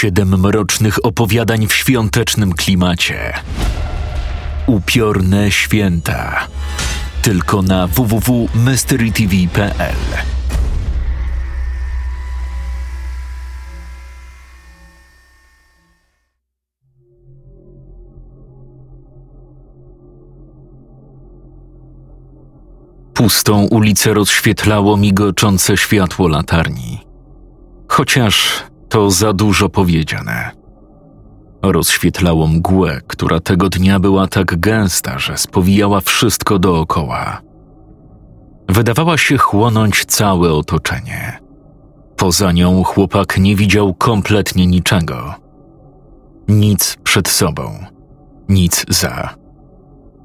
Siedem mrocznych opowiadań w świątecznym klimacie. Upiorne święta. Tylko na www.mysterytv.pl. Pustą ulicę rozświetlało migoczące światło latarni. Chociaż to za dużo powiedziane. Rozświetlało mgłę, która tego dnia była tak gęsta, że spowijała wszystko dookoła. Wydawała się chłonąć całe otoczenie. Poza nią chłopak nie widział kompletnie niczego. Nic przed sobą, nic za.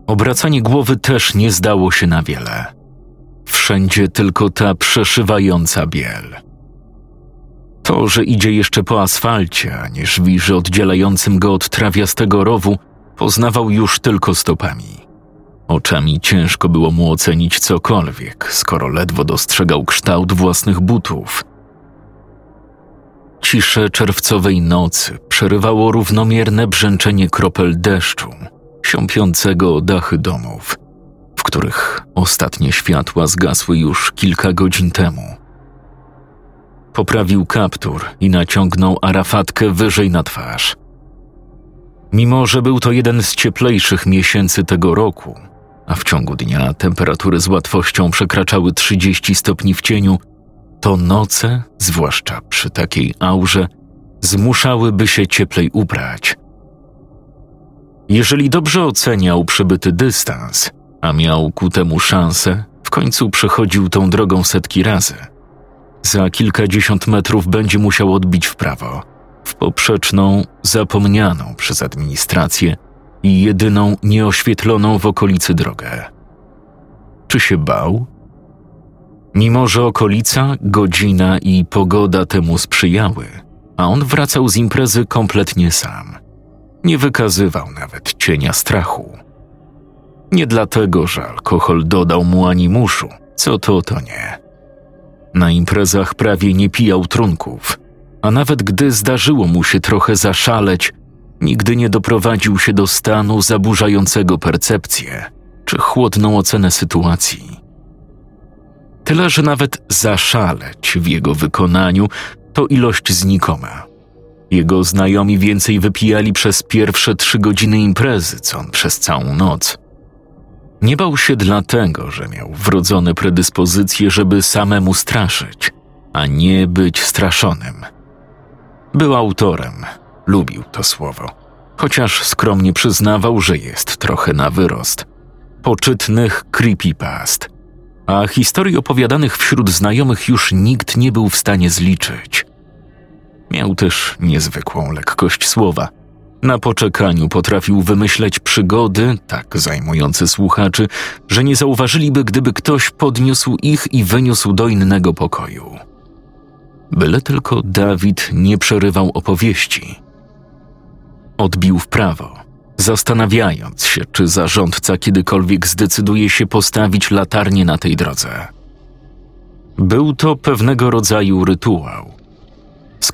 Obracanie głowy też nie zdało się na wiele. Wszędzie tylko ta przeszywająca biel. To, że idzie jeszcze po asfalcie, a nie żwirze oddzielającym go od trawiastego rowu, poznawał już tylko stopami. Oczami ciężko było mu ocenić cokolwiek, skoro ledwo dostrzegał kształt własnych butów. Ciszę czerwcowej nocy przerywało równomierne brzęczenie kropel deszczu, siąpiącego o dachy domów, w których ostatnie światła zgasły już kilka godzin temu. Poprawił kaptur i naciągnął arafatkę wyżej na twarz. Mimo, że był to jeden z cieplejszych miesięcy tego roku, a w ciągu dnia temperatury z łatwością przekraczały 30 stopni w cieniu, to noce, zwłaszcza przy takiej aurze, zmuszałyby się cieplej ubrać. Jeżeli dobrze oceniał przybyty dystans, a miał ku temu szansę, w końcu przechodził tą drogą setki razy – za kilkadziesiąt metrów będzie musiał odbić w prawo, w poprzeczną, zapomnianą przez administrację i jedyną nieoświetloną w okolicy drogę. Czy się bał? Mimo, że okolica, godzina i pogoda temu sprzyjały, a on wracał z imprezy kompletnie sam. Nie wykazywał nawet cienia strachu. Nie dlatego, że alkohol dodał mu animuszu, co to, to nie. Na imprezach prawie nie pijał trunków, a nawet gdy zdarzyło mu się trochę zaszaleć, nigdy nie doprowadził się do stanu zaburzającego percepcję czy chłodną ocenę sytuacji. Tyle, że nawet zaszaleć w jego wykonaniu to ilość znikoma. Jego znajomi więcej wypijali przez pierwsze trzy godziny imprezy, co on przez całą noc. Nie bał się dlatego, że miał wrodzone predyspozycje, żeby samemu straszyć, a nie być straszonym. Był autorem, lubił to słowo, chociaż skromnie przyznawał, że jest trochę na wyrost. Poczytnych creepypast, a historii opowiadanych wśród znajomych już nikt nie był w stanie zliczyć. Miał też niezwykłą lekkość słowa – na poczekaniu potrafił wymyśleć przygody, tak zajmujące słuchaczy, że nie zauważyliby, gdyby ktoś podniósł ich i wyniósł do innego pokoju. Byle tylko Dawid nie przerywał opowieści. Odbił w prawo, zastanawiając się, czy zarządca kiedykolwiek zdecyduje się postawić latarnię na tej drodze. Był to pewnego rodzaju rytuał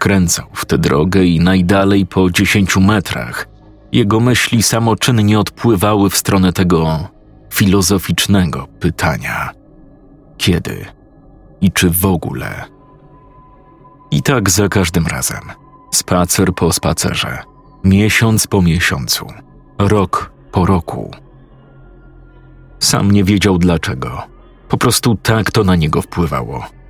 Skręcał w tę drogę i najdalej po dziesięciu metrach jego myśli samoczynnie odpływały w stronę tego filozoficznego pytania: kiedy i czy w ogóle? I tak za każdym razem, spacer po spacerze, miesiąc po miesiącu, rok po roku. Sam nie wiedział dlaczego. Po prostu tak to na niego wpływało.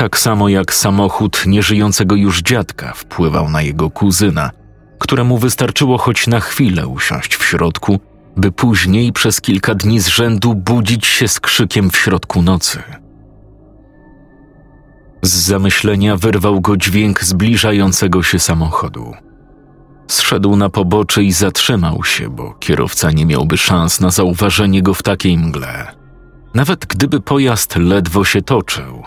Tak samo jak samochód nieżyjącego już dziadka wpływał na jego kuzyna, któremu wystarczyło choć na chwilę usiąść w środku, by później przez kilka dni z rzędu budzić się z krzykiem w środku nocy. Z zamyślenia wyrwał go dźwięk zbliżającego się samochodu. Zszedł na pobocze i zatrzymał się, bo kierowca nie miałby szans na zauważenie go w takiej mgle, nawet gdyby pojazd ledwo się toczył.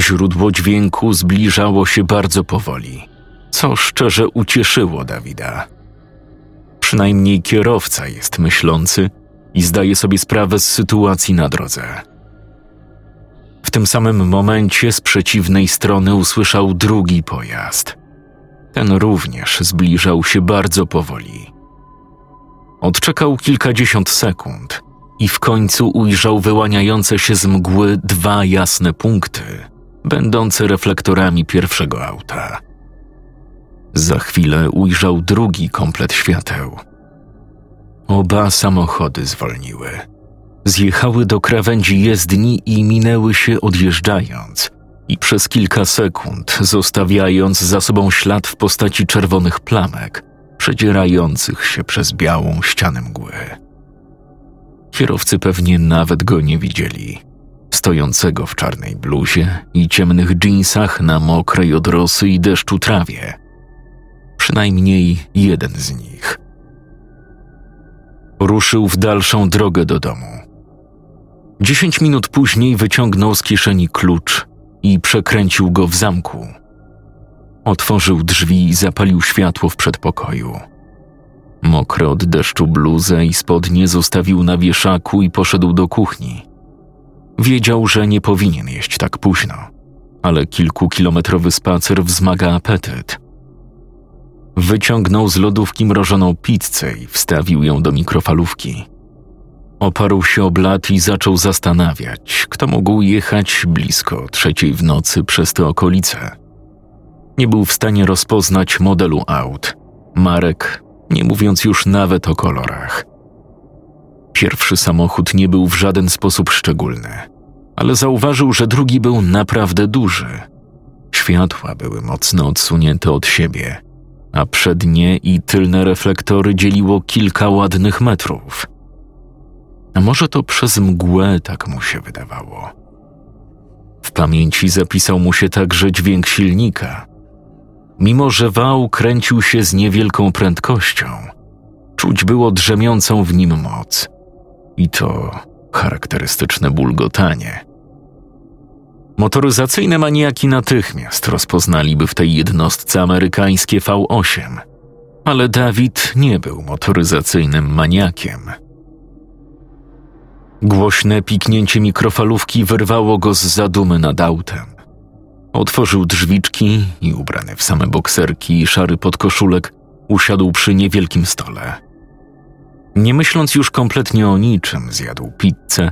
Źródło dźwięku zbliżało się bardzo powoli, co szczerze ucieszyło Dawida. Przynajmniej kierowca jest myślący i zdaje sobie sprawę z sytuacji na drodze. W tym samym momencie z przeciwnej strony usłyszał drugi pojazd. Ten również zbliżał się bardzo powoli. Odczekał kilkadziesiąt sekund i w końcu ujrzał wyłaniające się z mgły dwa jasne punkty, będące reflektorami pierwszego auta. Za chwilę ujrzał drugi komplet świateł. Oba samochody zwolniły. Zjechały do krawędzi jezdni i minęły się odjeżdżając, i przez kilka sekund zostawiając za sobą ślad w postaci czerwonych plamek, przedzierających się przez białą ścianę mgły. Kierowcy pewnie nawet go nie widzieli. Stojącego w czarnej bluzie i ciemnych dżinsach na mokrej od rosy i deszczu trawie. Przynajmniej jeden z nich. Ruszył w dalszą drogę do domu. Dziesięć minut później wyciągnął z kieszeni klucz i przekręcił go w zamku. Otworzył drzwi i zapalił światło w przedpokoju. Mokre od deszczu bluzę i spodnie zostawił na wieszaku i poszedł do kuchni. Wiedział, że nie powinien jeść tak późno, ale kilkukilometrowy spacer wzmaga apetyt. Wyciągnął z lodówki mrożoną pizzę i wstawił ją do mikrofalówki. Oparł się o blat i zaczął zastanawiać, kto mógł jechać blisko trzeciej w nocy przez te okolice. Nie był w stanie rozpoznać modelu aut, marek, nie mówiąc już nawet o kolorach. Pierwszy samochód nie był w żaden sposób szczególny, ale zauważył, że drugi był naprawdę duży. Światła były mocno odsunięte od siebie, a przednie i tylne reflektory dzieliło kilka ładnych metrów. A może to przez mgłę tak mu się wydawało. W pamięci zapisał mu się także dźwięk silnika. Mimo, że wał kręcił się z niewielką prędkością, czuć było drzemiącą w nim moc. I to charakterystyczne bulgotanie. Motoryzacyjne maniaki natychmiast rozpoznaliby w tej jednostce amerykańskie V8, ale Dawid nie był motoryzacyjnym maniakiem. Głośne piknięcie mikrofalówki wyrwało go z zadumy nad autem. Otworzył drzwiczki i ubrany w same bokserki i szary podkoszulek usiadł przy niewielkim stole. Nie myśląc już kompletnie o niczym, zjadł pizzę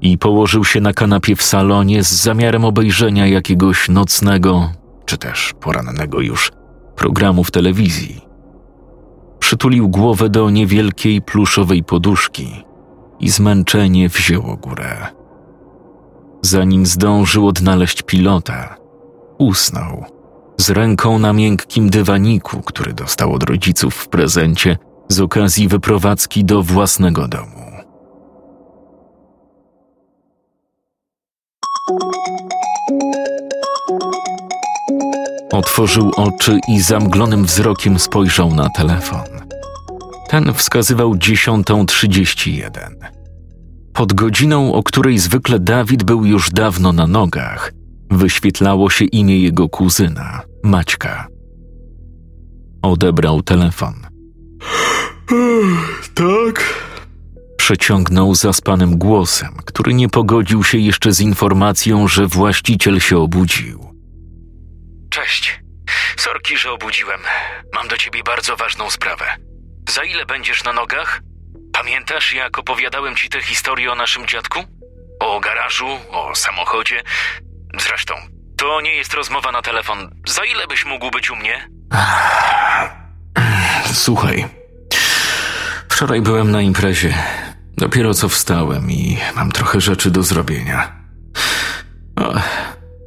i położył się na kanapie w salonie z zamiarem obejrzenia jakiegoś nocnego, czy też porannego już, programu w telewizji. Przytulił głowę do niewielkiej pluszowej poduszki i zmęczenie wzięło górę. Zanim zdążył odnaleźć pilota, usnął z ręką na miękkim dywaniku, który dostał od rodziców w prezencie z okazji wyprowadzki do własnego domu. Otworzył oczy i zamglonym wzrokiem spojrzał na telefon. Ten wskazywał 10.31. Pod godziną, o której zwykle Dawid był już dawno na nogach, wyświetlało się imię jego kuzyna, Maćka. Odebrał telefon. Tak? Przeciągnął zaspanym głosem, który nie pogodził się jeszcze z informacją, że właściciel się obudził. Cześć. Sorki, że obudziłem. Mam do ciebie bardzo ważną sprawę. Za ile będziesz na nogach? Pamiętasz, jak opowiadałem ci tę historię o naszym dziadku? O garażu, o samochodzie? Zresztą, to nie jest rozmowa na telefon. Za ile byś mógł być u mnie? Słuchaj, wczoraj byłem na imprezie. Dopiero co wstałem i mam trochę rzeczy do zrobienia. O,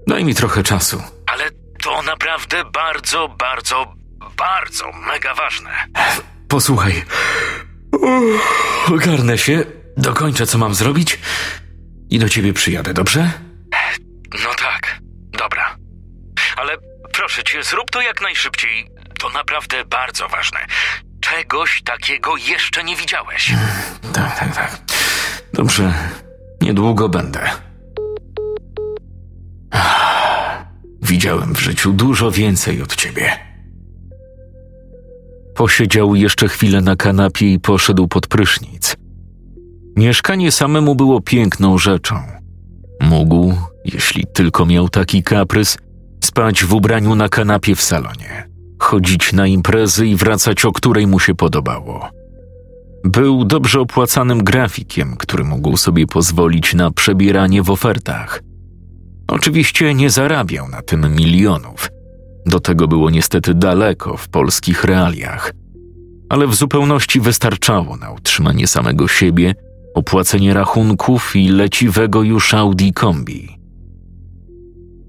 daj mi trochę czasu. Ale to naprawdę bardzo, bardzo, bardzo mega ważne. Posłuchaj. Ogarnę się, dokończę co mam zrobić i do ciebie przyjadę, dobrze? No tak. proszę cię, zrób to jak najszybciej. To naprawdę bardzo ważne. Czegoś takiego jeszcze nie widziałeś. Tak, tak, tak. Dobrze, niedługo będę. Ah, Widziałem w życiu dużo więcej od ciebie. Posiedział jeszcze chwilę na kanapie i poszedł pod prysznic. Mieszkanie samemu było piękną rzeczą. Mógł, jeśli tylko miał taki kaprys, spać w ubraniu na kanapie w salonie, chodzić na imprezy i wracać o której mu się podobało. Był dobrze opłacanym grafikiem, który mógł sobie pozwolić na przebieranie w ofertach. Oczywiście nie zarabiał na tym milionów. Do tego było niestety daleko w polskich realiach. Ale w zupełności wystarczało na utrzymanie samego siebie, opłacenie rachunków i leciwego już Audi kombi.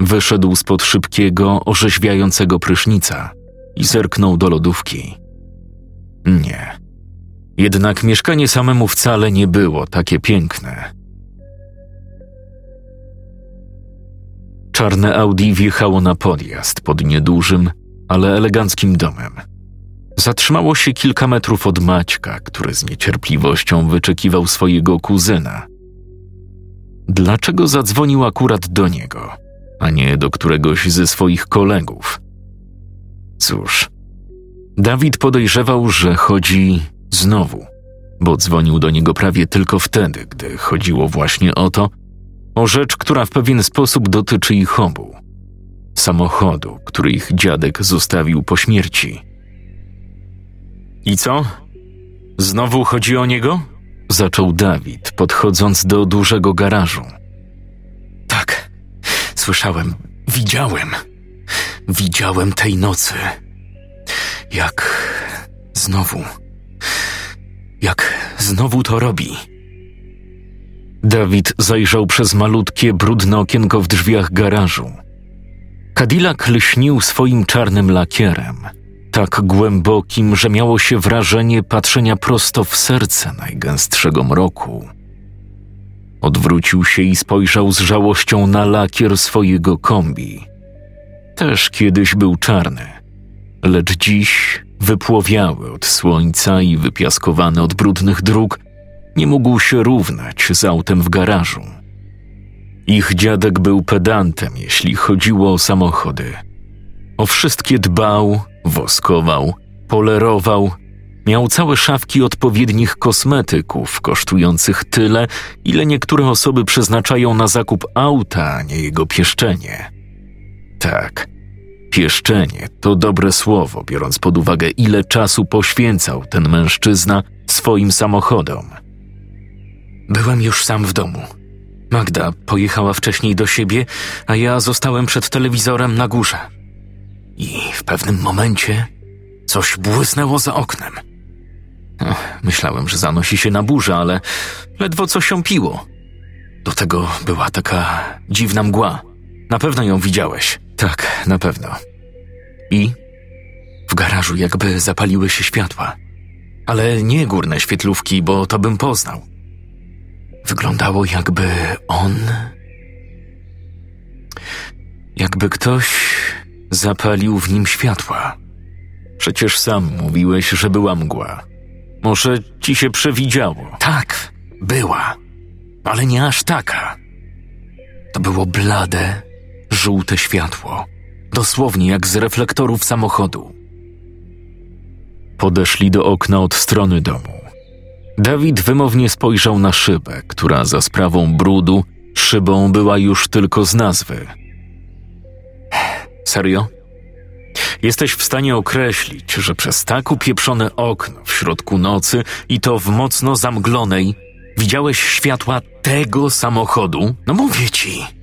Wyszedł spod szybkiego, orzeźwiającego prysznica i zerknął do lodówki. Nie. Jednak mieszkanie samemu wcale nie było takie piękne. Czarne Audi wjechało na podjazd pod niedużym, ale eleganckim domem. Zatrzymało się kilka metrów od Maćka, który z niecierpliwością wyczekiwał swojego kuzyna. Dlaczego zadzwonił akurat do niego, a nie do któregoś ze swoich kolegów? Cóż, Dawid podejrzewał, że chodzi znowu, bo dzwonił do niego prawie tylko wtedy, gdy chodziło właśnie o to, o rzecz, która w pewien sposób dotyczy ich obu. Samochodu, który ich dziadek zostawił po śmierci. I co? Znowu chodzi o niego? Zaczął Dawid, podchodząc do dużego garażu. Tak, słyszałem, widziałem. Widziałem tej nocy. Jak znowu. Jak znowu to robi. Dawid zajrzał przez malutkie, brudne okienko w drzwiach garażu. Cadillac lśnił swoim czarnym lakierem, tak głębokim, że miało się wrażenie patrzenia prosto w serce najgęstszego mroku. Odwrócił się i spojrzał z żałością na lakier swojego kombi. Też kiedyś był czarny, lecz dziś wypłowiały od słońca i wypiaskowany od brudnych dróg, nie mógł się równać z autem w garażu. Ich dziadek był pedantem, jeśli chodziło o samochody. O wszystkie dbał, woskował, polerował, miał całe szafki odpowiednich kosmetyków, kosztujących tyle, ile niektóre osoby przeznaczają na zakup auta, a nie jego pieszczenie. Tak, pieszczenie to dobre słowo, biorąc pod uwagę, ile czasu poświęcał ten mężczyzna swoim samochodom. Byłem już sam w domu. Magda pojechała wcześniej do siebie, a ja zostałem przed telewizorem na górze. I w pewnym momencie coś błysnęło za oknem. Myślałem, że zanosi się na burzę, ale ledwo co siąpiło. Do tego była taka dziwna mgła. Na pewno ją widziałeś. Tak, na pewno. I w garażu jakby zapaliły się światła. Ale nie górne świetlówki, bo to bym poznał. Wyglądało jakby on. Jakby ktoś zapalił w nim światła. Przecież sam mówiłeś, że była mgła. Może ci się przewidziało. Tak, była, ale nie aż taka. To było blade, żółte światło, dosłownie jak z reflektorów samochodu. Podeszli do okna od strony domu. Dawid wymownie spojrzał na szybę, która za sprawą brudu szybą była już tylko z nazwy. Serio? Jesteś w stanie określić, że przez tak upieprzone okno w środku nocy i to w mocno zamglonej widziałeś światła tego samochodu? No mówię ci.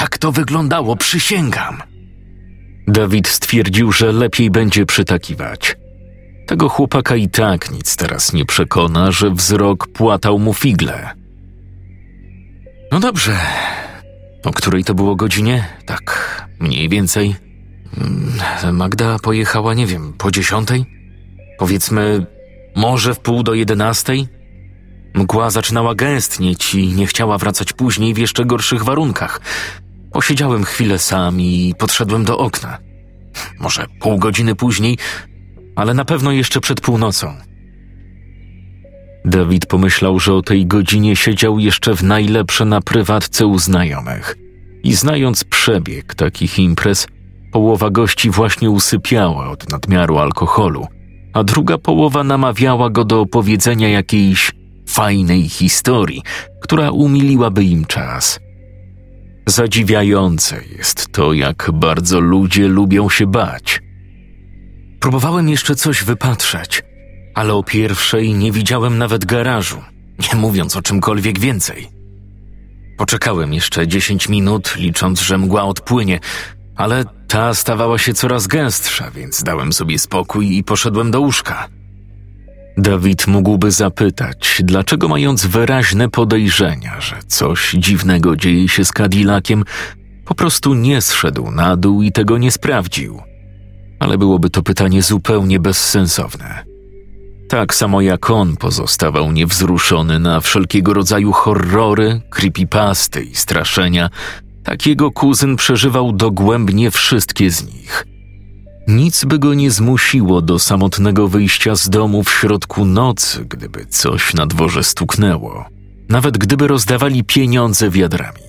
Tak to wyglądało, przysięgam. Dawid stwierdził, że lepiej będzie przytakiwać. Tego chłopaka i tak nic teraz nie przekona, że wzrok płatał mu figle. No dobrze. O której to było godzinie? Tak, mniej więcej. Mm, Magda pojechała, nie wiem, po dziesiątej? Powiedzmy, może w pół do jedenastej? Mgła zaczynała gęstnieć i nie chciała wracać później w jeszcze gorszych warunkach. Posiedziałem chwilę sam i podszedłem do okna. może pół godziny później, ale na pewno jeszcze przed północą. Dawid pomyślał, że o tej godzinie siedział jeszcze w najlepsze na prywatce u znajomych. I znając przebieg takich imprez, połowa gości właśnie usypiała od nadmiaru alkoholu, a druga połowa namawiała go do opowiedzenia jakiejś fajnej historii, która umiliłaby im czas. Zadziwiające jest to, jak bardzo ludzie lubią się bać. Próbowałem jeszcze coś wypatrzeć, ale o pierwszej nie widziałem nawet garażu, nie mówiąc o czymkolwiek więcej. Poczekałem jeszcze dziesięć minut, licząc, że mgła odpłynie, ale ta stawała się coraz gęstsza, więc dałem sobie spokój i poszedłem do łóżka. Dawid mógłby zapytać, dlaczego mając wyraźne podejrzenia, że coś dziwnego dzieje się z Cadillaciem, po prostu nie zszedł na dół i tego nie sprawdził. Ale byłoby to pytanie zupełnie bezsensowne. Tak samo jak on pozostawał niewzruszony na wszelkiego rodzaju horrory, creepypasty i straszenia, tak jego kuzyn przeżywał dogłębnie wszystkie z nich. Nic by go nie zmusiło do samotnego wyjścia z domu w środku nocy, gdyby coś na dworze stuknęło, nawet gdyby rozdawali pieniądze wiadrami.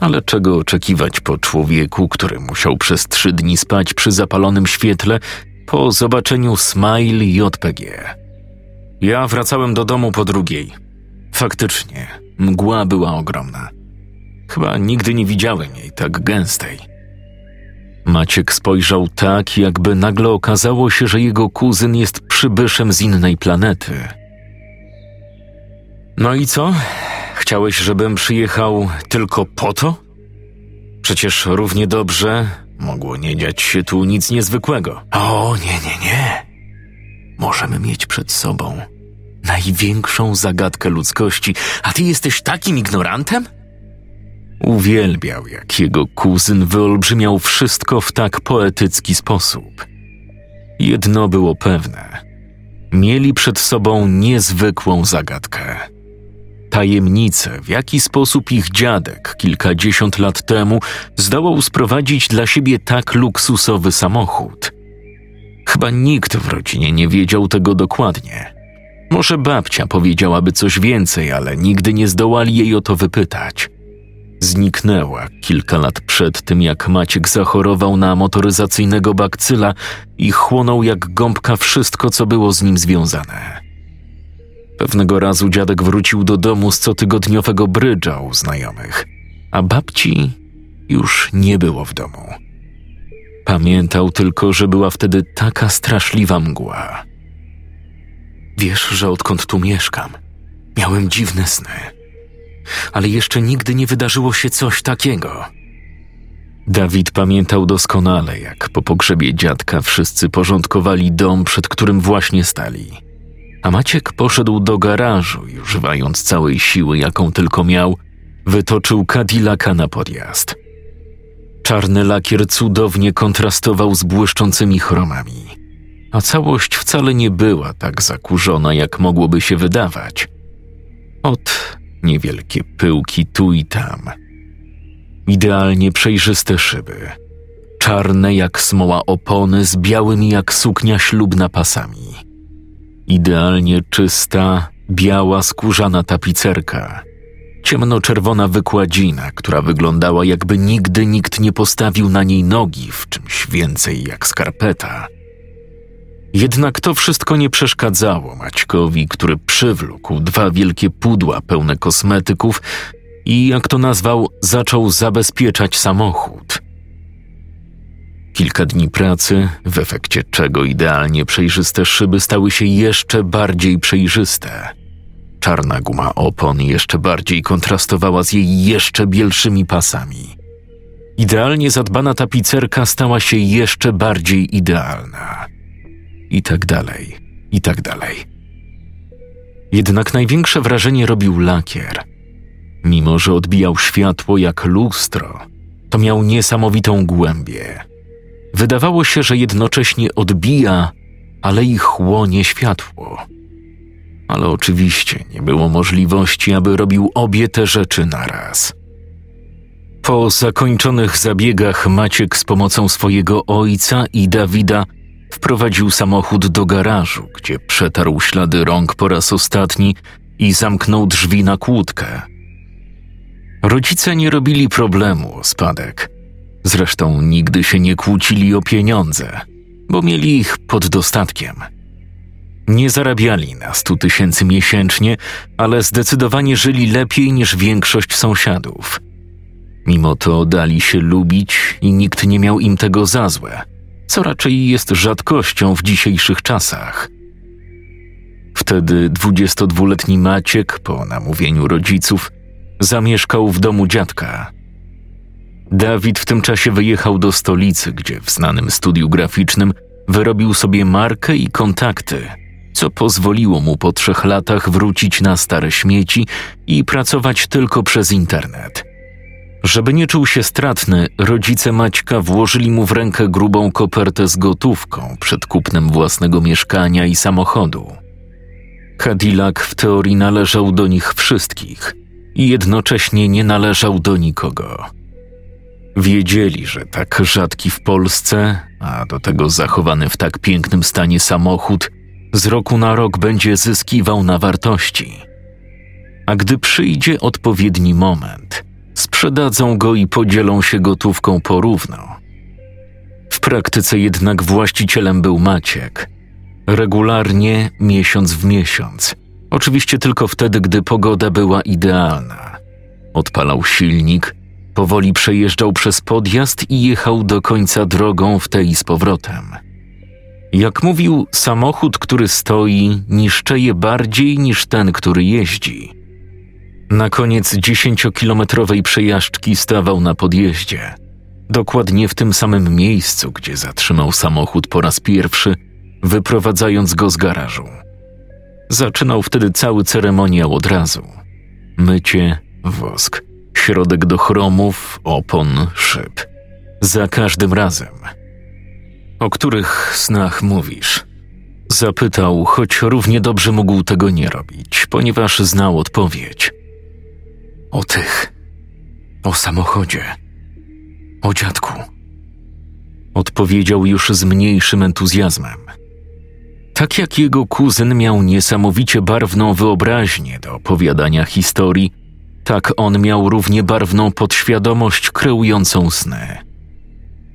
Ale czego oczekiwać po człowieku, który musiał przez trzy dni spać przy zapalonym świetle po zobaczeniu Smile JPG? Ja wracałem do domu po drugiej. Faktycznie, mgła była ogromna. Chyba nigdy nie widziałem jej tak gęstej. Maciek spojrzał tak, jakby nagle okazało się, że jego kuzyn jest przybyszem z innej planety. No i co? Chciałeś, żebym przyjechał tylko po to? Przecież równie dobrze mogło nie dziać się tu nic niezwykłego. O, nie, nie, nie. Możemy mieć przed sobą największą zagadkę ludzkości, a ty jesteś takim ignorantem? Uwielbiał, jak jego kuzyn wyolbrzymiał wszystko w tak poetycki sposób. Jedno było pewne. Mieli przed sobą niezwykłą zagadkę. Tajemnicę, w jaki sposób ich dziadek kilkadziesiąt lat temu zdołał sprowadzić dla siebie tak luksusowy samochód. Chyba nikt w rodzinie nie wiedział tego dokładnie. Może babcia powiedziałaby coś więcej, ale nigdy nie zdołali jej o to wypytać. Zniknęła kilka lat przed tym, jak Maciek zachorował na motoryzacyjnego bakcyla i chłonął jak gąbka wszystko, co było z nim związane. Pewnego razu dziadek wrócił do domu z cotygodniowego brydża u znajomych, a babci już nie było w domu. Pamiętał tylko, że była wtedy taka straszliwa mgła. Wiesz, że odkąd tu mieszkam, miałem dziwne sny ale jeszcze nigdy nie wydarzyło się coś takiego. Dawid pamiętał doskonale, jak po pogrzebie dziadka wszyscy porządkowali dom, przed którym właśnie stali. A Maciek poszedł do garażu i używając całej siły, jaką tylko miał, wytoczył Cadillaca na podjazd. Czarny lakier cudownie kontrastował z błyszczącymi chromami, a całość wcale nie była tak zakurzona, jak mogłoby się wydawać. Od niewielkie pyłki tu i tam. Idealnie przejrzyste szyby, czarne jak smoła opony z białymi jak suknia ślubna pasami. Idealnie czysta, biała skórzana tapicerka, ciemnoczerwona wykładzina, która wyglądała jakby nigdy nikt nie postawił na niej nogi w czymś więcej jak skarpeta – jednak to wszystko nie przeszkadzało Maćkowi, który przywlókł dwa wielkie pudła pełne kosmetyków i, jak to nazwał, zaczął zabezpieczać samochód. Kilka dni pracy, w efekcie czego idealnie przejrzyste szyby stały się jeszcze bardziej przejrzyste. Czarna guma opon jeszcze bardziej kontrastowała z jej jeszcze bielszymi pasami. Idealnie zadbana tapicerka stała się jeszcze bardziej idealna i tak dalej, i tak dalej. Jednak największe wrażenie robił lakier. Mimo, że odbijał światło jak lustro, to miał niesamowitą głębię. Wydawało się, że jednocześnie odbija, ale i chłonie światło. Ale oczywiście nie było możliwości, aby robił obie te rzeczy naraz. Po zakończonych zabiegach Maciek z pomocą swojego ojca i Dawida wprowadził samochód do garażu, gdzie przetarł ślady rąk po raz ostatni i zamknął drzwi na kłódkę. Rodzice nie robili problemu o spadek. Zresztą nigdy się nie kłócili o pieniądze, bo mieli ich pod dostatkiem. Nie zarabiali na stu tysięcy miesięcznie, ale zdecydowanie żyli lepiej niż większość sąsiadów. Mimo to dali się lubić i nikt nie miał im tego za złe, co raczej jest rzadkością w dzisiejszych czasach. Wtedy 22-letni Maciek, po namówieniu rodziców, zamieszkał w domu dziadka. Dawid w tym czasie wyjechał do stolicy, gdzie w znanym studiu graficznym wyrobił sobie markę i kontakty, co pozwoliło mu po trzech latach wrócić na stare śmieci i pracować tylko przez internet. Żeby nie czuł się stratny, rodzice Maćka włożyli mu w rękę grubą kopertę z gotówką przed kupnem własnego mieszkania i samochodu. Cadillac w teorii należał do nich wszystkich i jednocześnie nie należał do nikogo. Wiedzieli, że tak rzadki w Polsce, a do tego zachowany w tak pięknym stanie samochód, z roku na rok będzie zyskiwał na wartości. A gdy przyjdzie odpowiedni moment, sprzedadzą go i podzielą się gotówką porówno. W praktyce jednak właścicielem był Maciek. Regularnie, miesiąc w miesiąc. Oczywiście tylko wtedy, gdy pogoda była idealna. Odpalał silnik, powoli przejeżdżał przez podjazd i jechał do końca drogą w tej z powrotem. Jak mówił, samochód, który stoi, niszczeje bardziej niż ten, który jeździ. Na koniec dziesięciokilometrowej przejażdżki stawał na podjeździe. Dokładnie w tym samym miejscu, gdzie zatrzymał samochód po raz pierwszy, wyprowadzając go z garażu. Zaczynał wtedy cały ceremoniał od razu. Mycie, wosk, środek do chromów, opon, szyb. Za każdym razem. O których snach mówisz? Zapytał, choć równie dobrze mógł tego nie robić, ponieważ znał odpowiedź. O tych. O samochodzie. O dziadku. Odpowiedział już z mniejszym entuzjazmem. Tak jak jego kuzyn miał niesamowicie barwną wyobraźnię do opowiadania historii, tak on miał równie barwną podświadomość kreującą sny.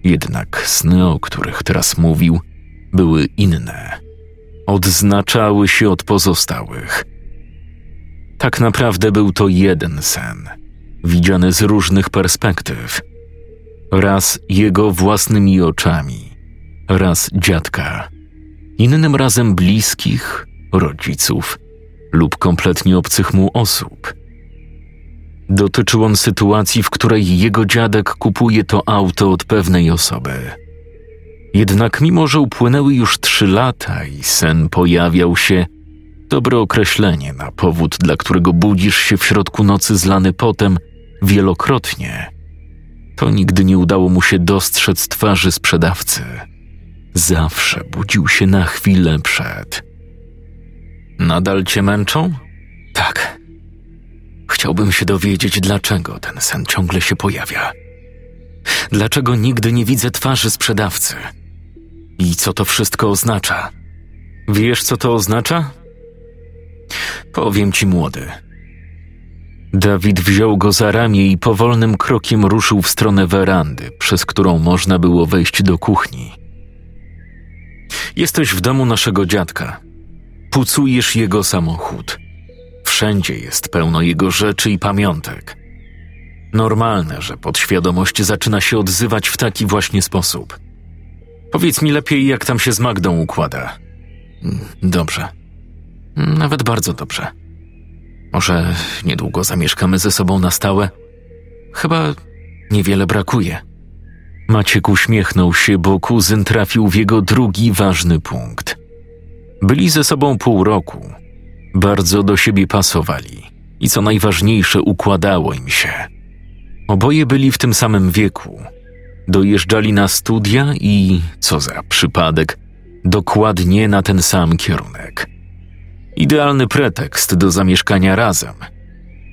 Jednak sny, o których teraz mówił, były inne. Odznaczały się od pozostałych. Tak naprawdę był to jeden sen, widziany z różnych perspektyw. Raz jego własnymi oczami, raz dziadka, innym razem bliskich, rodziców lub kompletnie obcych mu osób. Dotyczył on sytuacji, w której jego dziadek kupuje to auto od pewnej osoby. Jednak mimo, że upłynęły już trzy lata i sen pojawiał się, dobre określenie na powód, dla którego budzisz się w środku nocy zlany potem wielokrotnie, to nigdy nie udało mu się dostrzec twarzy sprzedawcy. Zawsze budził się na chwilę przed. Nadal cię męczą? Tak. Chciałbym się dowiedzieć, dlaczego ten sen ciągle się pojawia. Dlaczego nigdy nie widzę twarzy sprzedawcy? I co to wszystko oznacza? Wiesz, co to oznacza? Powiem ci, młody. Dawid wziął go za ramię i powolnym krokiem ruszył w stronę werandy, przez którą można było wejść do kuchni. Jesteś w domu naszego dziadka. Pucujesz jego samochód. Wszędzie jest pełno jego rzeczy i pamiątek. Normalne, że podświadomość zaczyna się odzywać w taki właśnie sposób. Powiedz mi lepiej, jak tam się z Magdą układa. Mm, dobrze. Nawet bardzo dobrze. Może niedługo zamieszkamy ze sobą na stałe? Chyba niewiele brakuje. Maciek uśmiechnął się, bo kuzyn trafił w jego drugi ważny punkt. Byli ze sobą pół roku. Bardzo do siebie pasowali i co najważniejsze, układało im się. Oboje byli w tym samym wieku. Dojeżdżali na studia i, co za przypadek, dokładnie na ten sam kierunek. Idealny pretekst do zamieszkania razem.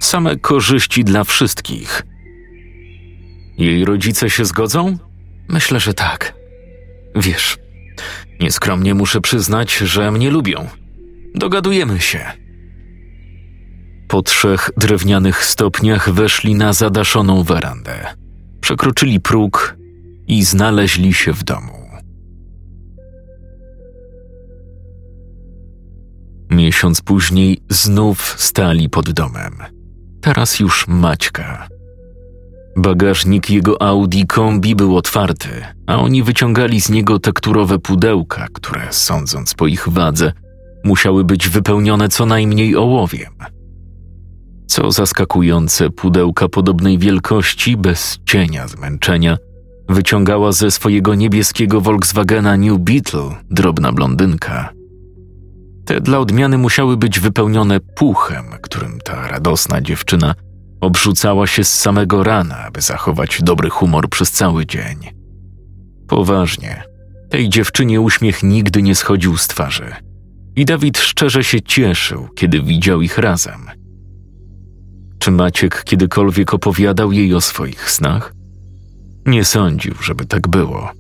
Same korzyści dla wszystkich. Jej rodzice się zgodzą? Myślę, że tak. Wiesz, nieskromnie muszę przyznać, że mnie lubią. Dogadujemy się. Po trzech drewnianych stopniach weszli na zadaszoną werandę. Przekroczyli próg i znaleźli się w domu. Miesiąc później znów stali pod domem. Teraz już Maćka. Bagażnik jego Audi kombi był otwarty, a oni wyciągali z niego tekturowe pudełka, które, sądząc po ich wadze, musiały być wypełnione co najmniej ołowiem. Co zaskakujące, pudełka podobnej wielkości, bez cienia zmęczenia, wyciągała ze swojego niebieskiego Volkswagena New Beetle drobna blondynka. Te dla odmiany musiały być wypełnione puchem, którym ta radosna dziewczyna obrzucała się z samego rana, aby zachować dobry humor przez cały dzień. Poważnie, tej dziewczynie uśmiech nigdy nie schodził z twarzy. I Dawid szczerze się cieszył, kiedy widział ich razem. Czy Maciek kiedykolwiek opowiadał jej o swoich snach? Nie sądził, żeby tak było.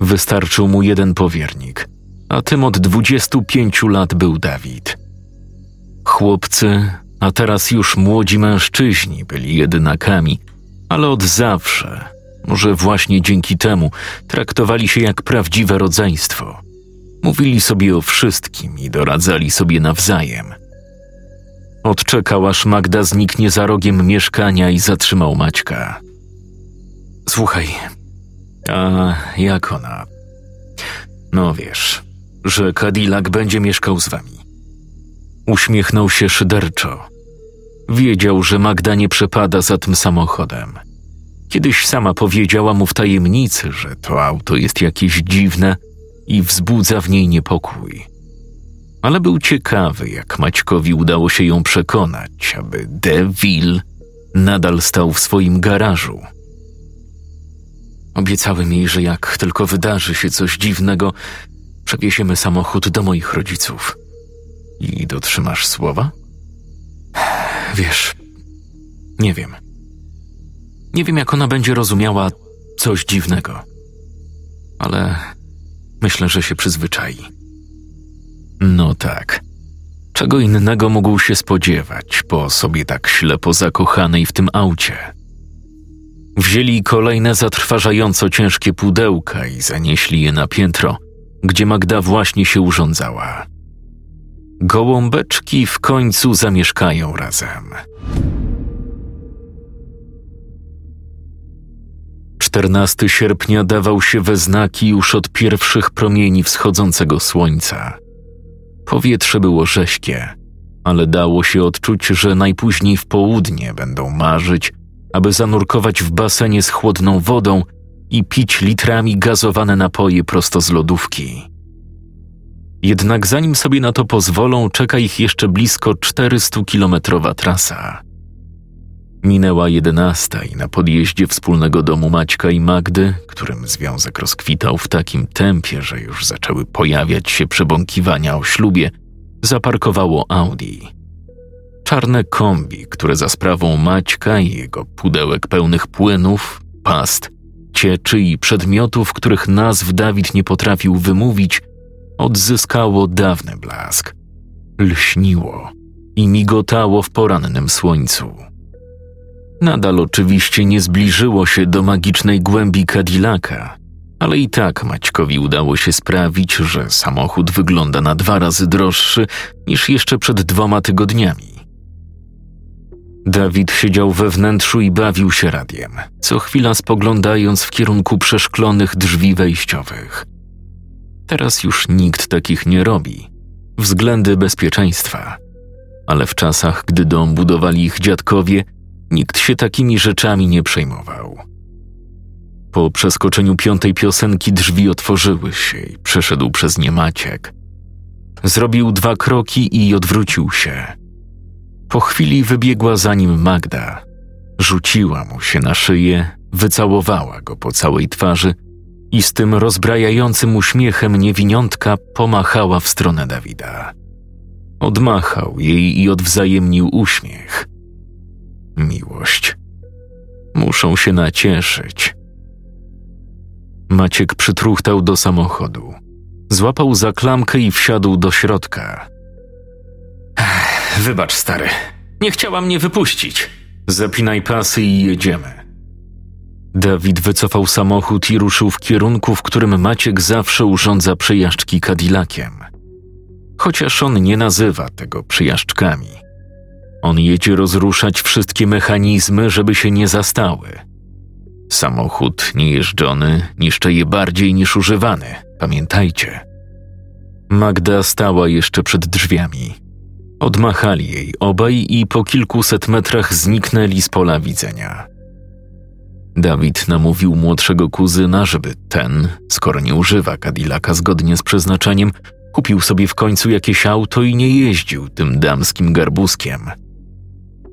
Wystarczył mu jeden powiernik, a tym od 25 lat był Dawid. Chłopcy, a teraz już młodzi mężczyźni byli jedynakami, ale od zawsze, może właśnie dzięki temu, traktowali się jak prawdziwe rodzeństwo. Mówili sobie o wszystkim i doradzali sobie nawzajem. Odczekał, aż Magda zniknie za rogiem mieszkania i zatrzymał Maćka. Słuchaj, a jak ona? No wiesz, że Cadillac będzie mieszkał z wami. Uśmiechnął się szyderczo. Wiedział, że Magda nie przepada za tym samochodem. Kiedyś sama powiedziała mu w tajemnicy, że to auto jest jakieś dziwne i wzbudza w niej niepokój. Ale był ciekawy, jak Maćkowi udało się ją przekonać, aby Deville nadal stał w swoim garażu. Obiecałem jej, że jak tylko wydarzy się coś dziwnego, przewieziemy samochód do moich rodziców. I dotrzymasz słowa? Wiesz, nie wiem. Nie wiem, jak ona będzie rozumiała coś dziwnego. Ale myślę, że się przyzwyczai. No tak. Czego innego mógł się spodziewać po sobie tak ślepo zakochanej w tym aucie? Wzięli kolejne zatrważająco ciężkie pudełka i zanieśli je na piętro, gdzie Magda właśnie się urządzała. Gołąbeczki w końcu zamieszkają razem. 14 sierpnia dawał się we znaki już od pierwszych promieni wschodzącego słońca. Powietrze było rześkie, ale dało się odczuć, że najpóźniej w południe będą marzyć, aby zanurkować w basenie z chłodną wodą i pić litrami gazowane napoje prosto z lodówki. Jednak zanim sobie na to pozwolą, czeka ich jeszcze blisko 400-kilometrowa trasa. Minęła jedenasta i na podjeździe wspólnego domu Maćka i Magdy, którym związek rozkwitał w takim tempie, że już zaczęły pojawiać się przebąkiwania o ślubie, zaparkowało Audi. Czarne kombi, które za sprawą Maćka i jego pudełek pełnych płynów, past, cieczy i przedmiotów, których nazw Dawid nie potrafił wymówić, odzyskało dawny blask. Lśniło i migotało w porannym słońcu. Nadal oczywiście nie zbliżyło się do magicznej głębi Cadillaca, ale i tak Maćkowi udało się sprawić, że samochód wygląda na dwa razy droższy niż jeszcze przed dwoma tygodniami. Dawid siedział we wnętrzu i bawił się radiem, co chwila spoglądając w kierunku przeszklonych drzwi wejściowych. Teraz już nikt takich nie robi. Względy bezpieczeństwa. Ale w czasach, gdy dom budowali ich dziadkowie, nikt się takimi rzeczami nie przejmował. Po przeskoczeniu piątej piosenki drzwi otworzyły się i przeszedł przez nie Maciek. Zrobił dwa kroki i odwrócił się. Po chwili wybiegła za nim Magda. Rzuciła mu się na szyję, wycałowała go po całej twarzy i z tym rozbrajającym uśmiechem niewiniątka pomachała w stronę Dawida. Odmachał jej i odwzajemnił uśmiech. Miłość. Muszą się nacieszyć. Maciek przytruchtał do samochodu. Złapał za klamkę i wsiadł do środka. Wybacz, stary. Nie chciała mnie wypuścić. Zapinaj pasy i jedziemy. Dawid wycofał samochód i ruszył w kierunku, w którym Maciek zawsze urządza przejażdżki Cadillaciem. Chociaż on nie nazywa tego przejażdżkami. On jedzie rozruszać wszystkie mechanizmy, żeby się nie zastały. Samochód niejeżdżony niszczy je bardziej niż używany, pamiętajcie. Magda stała jeszcze przed drzwiami. Odmachali jej obaj i po kilkuset metrach zniknęli z pola widzenia. Dawid namówił młodszego kuzyna, żeby ten, skoro nie używa Cadillaca zgodnie z przeznaczeniem, kupił sobie w końcu jakieś auto i nie jeździł tym damskim garbuskiem.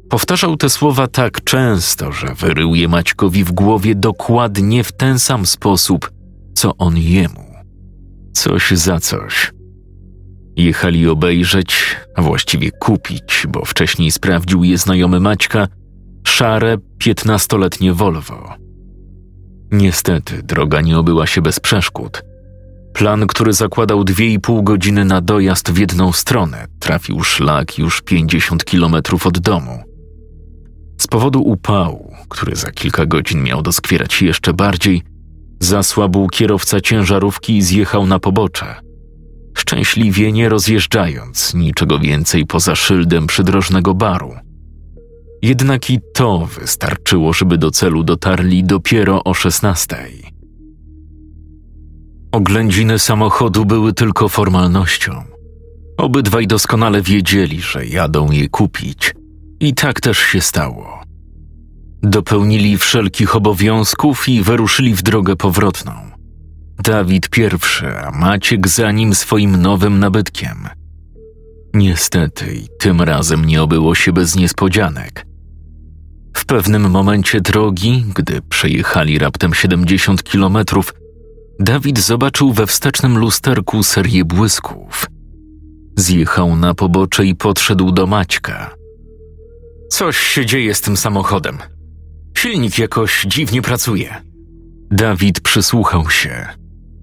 Powtarzał te słowa tak często, że wyrył je Maćkowi w głowie dokładnie w ten sam sposób, co on jemu. Coś za coś. Jechali obejrzeć, a właściwie kupić, bo wcześniej sprawdził je znajomy Maćka, szare, piętnastoletnie Volvo. Niestety droga nie obyła się bez przeszkód. Plan, który zakładał dwie i pół godziny na dojazd w jedną stronę, trafił szlak już 50 kilometrów od domu. Z powodu upału, który za kilka godzin miał doskwierać jeszcze bardziej, zasłabł kierowca ciężarówki i zjechał na pobocze. Szczęśliwie nie rozjeżdżając niczego więcej poza szyldem przydrożnego baru. Jednak i to wystarczyło, żeby do celu dotarli dopiero o szesnastej. Oględziny samochodu były tylko formalnością. Obydwaj doskonale wiedzieli, że jadą je kupić. I tak też się stało. Dopełnili wszelkich obowiązków i wyruszyli w drogę powrotną. Dawid pierwszy, a Maciek za nim swoim nowym nabytkiem. Niestety, i tym razem nie obyło się bez niespodzianek. W pewnym momencie drogi, gdy przejechali raptem 70 kilometrów, Dawid zobaczył we wstecznym lusterku serię błysków. Zjechał na pobocze i podszedł do Maćka. Coś się dzieje z tym samochodem. Silnik jakoś dziwnie pracuje. Dawid przysłuchał się,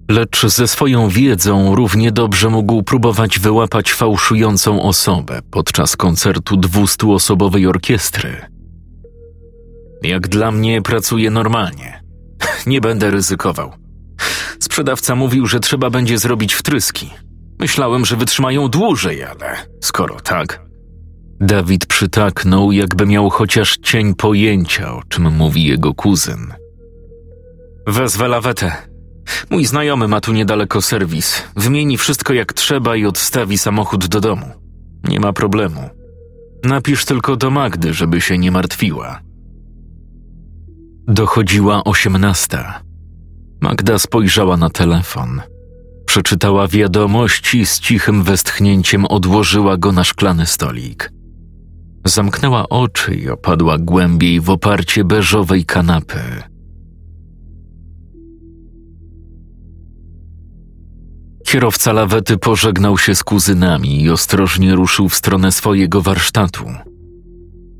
lecz ze swoją wiedzą równie dobrze mógł próbować wyłapać fałszującą osobę podczas koncertu dwustuosobowej orkiestry. Jak dla mnie pracuje normalnie. Nie będę ryzykował. Sprzedawca mówił, że trzeba będzie zrobić wtryski. Myślałem, że wytrzymają dłużej, ale skoro tak. Dawid przytaknął, jakby miał chociaż cień pojęcia, o czym mówi jego kuzyn. Wezwę lawetę. Mój znajomy ma tu niedaleko serwis. Wymieni wszystko jak trzeba i odstawi samochód do domu. Nie ma problemu. Napisz tylko do Magdy, żeby się nie martwiła. Dochodziła osiemnasta. Magda spojrzała na telefon. Przeczytała wiadomości z cichym westchnięciem odłożyła go na szklany stolik. Zamknęła oczy i opadła głębiej w oparcie beżowej kanapy. Kierowca lawety pożegnał się z kuzynami i ostrożnie ruszył w stronę swojego warsztatu.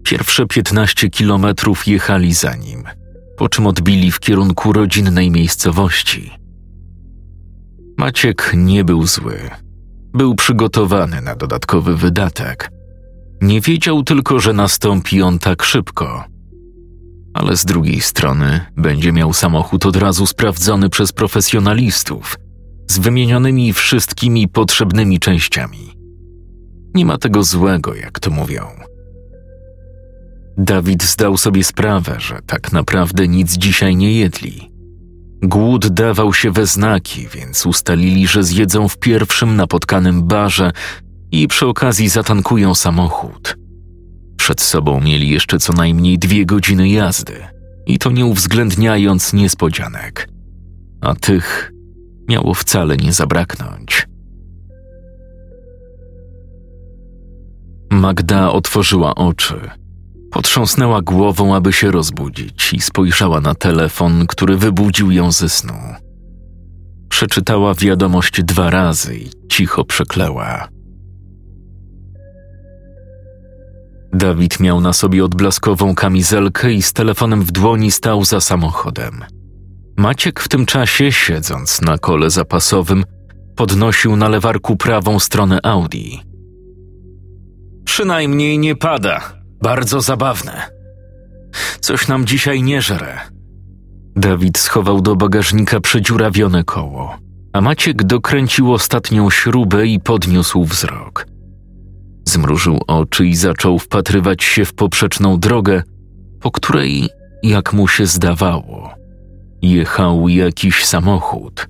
Pierwsze piętnaście kilometrów jechali za nim – po czym odbili w kierunku rodzinnej miejscowości. Maciek nie był zły. Był przygotowany na dodatkowy wydatek. Nie wiedział tylko, że nastąpi on tak szybko. Ale z drugiej strony będzie miał samochód od razu sprawdzony przez profesjonalistów, z wymienionymi wszystkimi potrzebnymi częściami. Nie ma tego złego, jak to mówią. Dawid zdał sobie sprawę, że tak naprawdę nic dzisiaj nie jedli. Głód dawał się we znaki, więc ustalili, że zjedzą w pierwszym napotkanym barze i przy okazji zatankują samochód. Przed sobą mieli jeszcze co najmniej dwie godziny jazdy i to nie uwzględniając niespodzianek. A tych miało wcale nie zabraknąć. Magda otworzyła oczy Potrząsnęła głową, aby się rozbudzić i spojrzała na telefon, który wybudził ją ze snu. Przeczytała wiadomość dwa razy i cicho przekleła. Dawid miał na sobie odblaskową kamizelkę i z telefonem w dłoni stał za samochodem. Maciek w tym czasie, siedząc na kole zapasowym, podnosił na lewarku prawą stronę Audi. Przynajmniej nie pada. Bardzo zabawne. Coś nam dzisiaj nie żre. Dawid schował do bagażnika przedziurawione koło, a Maciek dokręcił ostatnią śrubę i podniósł wzrok. Zmrużył oczy i zaczął wpatrywać się w poprzeczną drogę, po której, jak mu się zdawało, jechał jakiś samochód.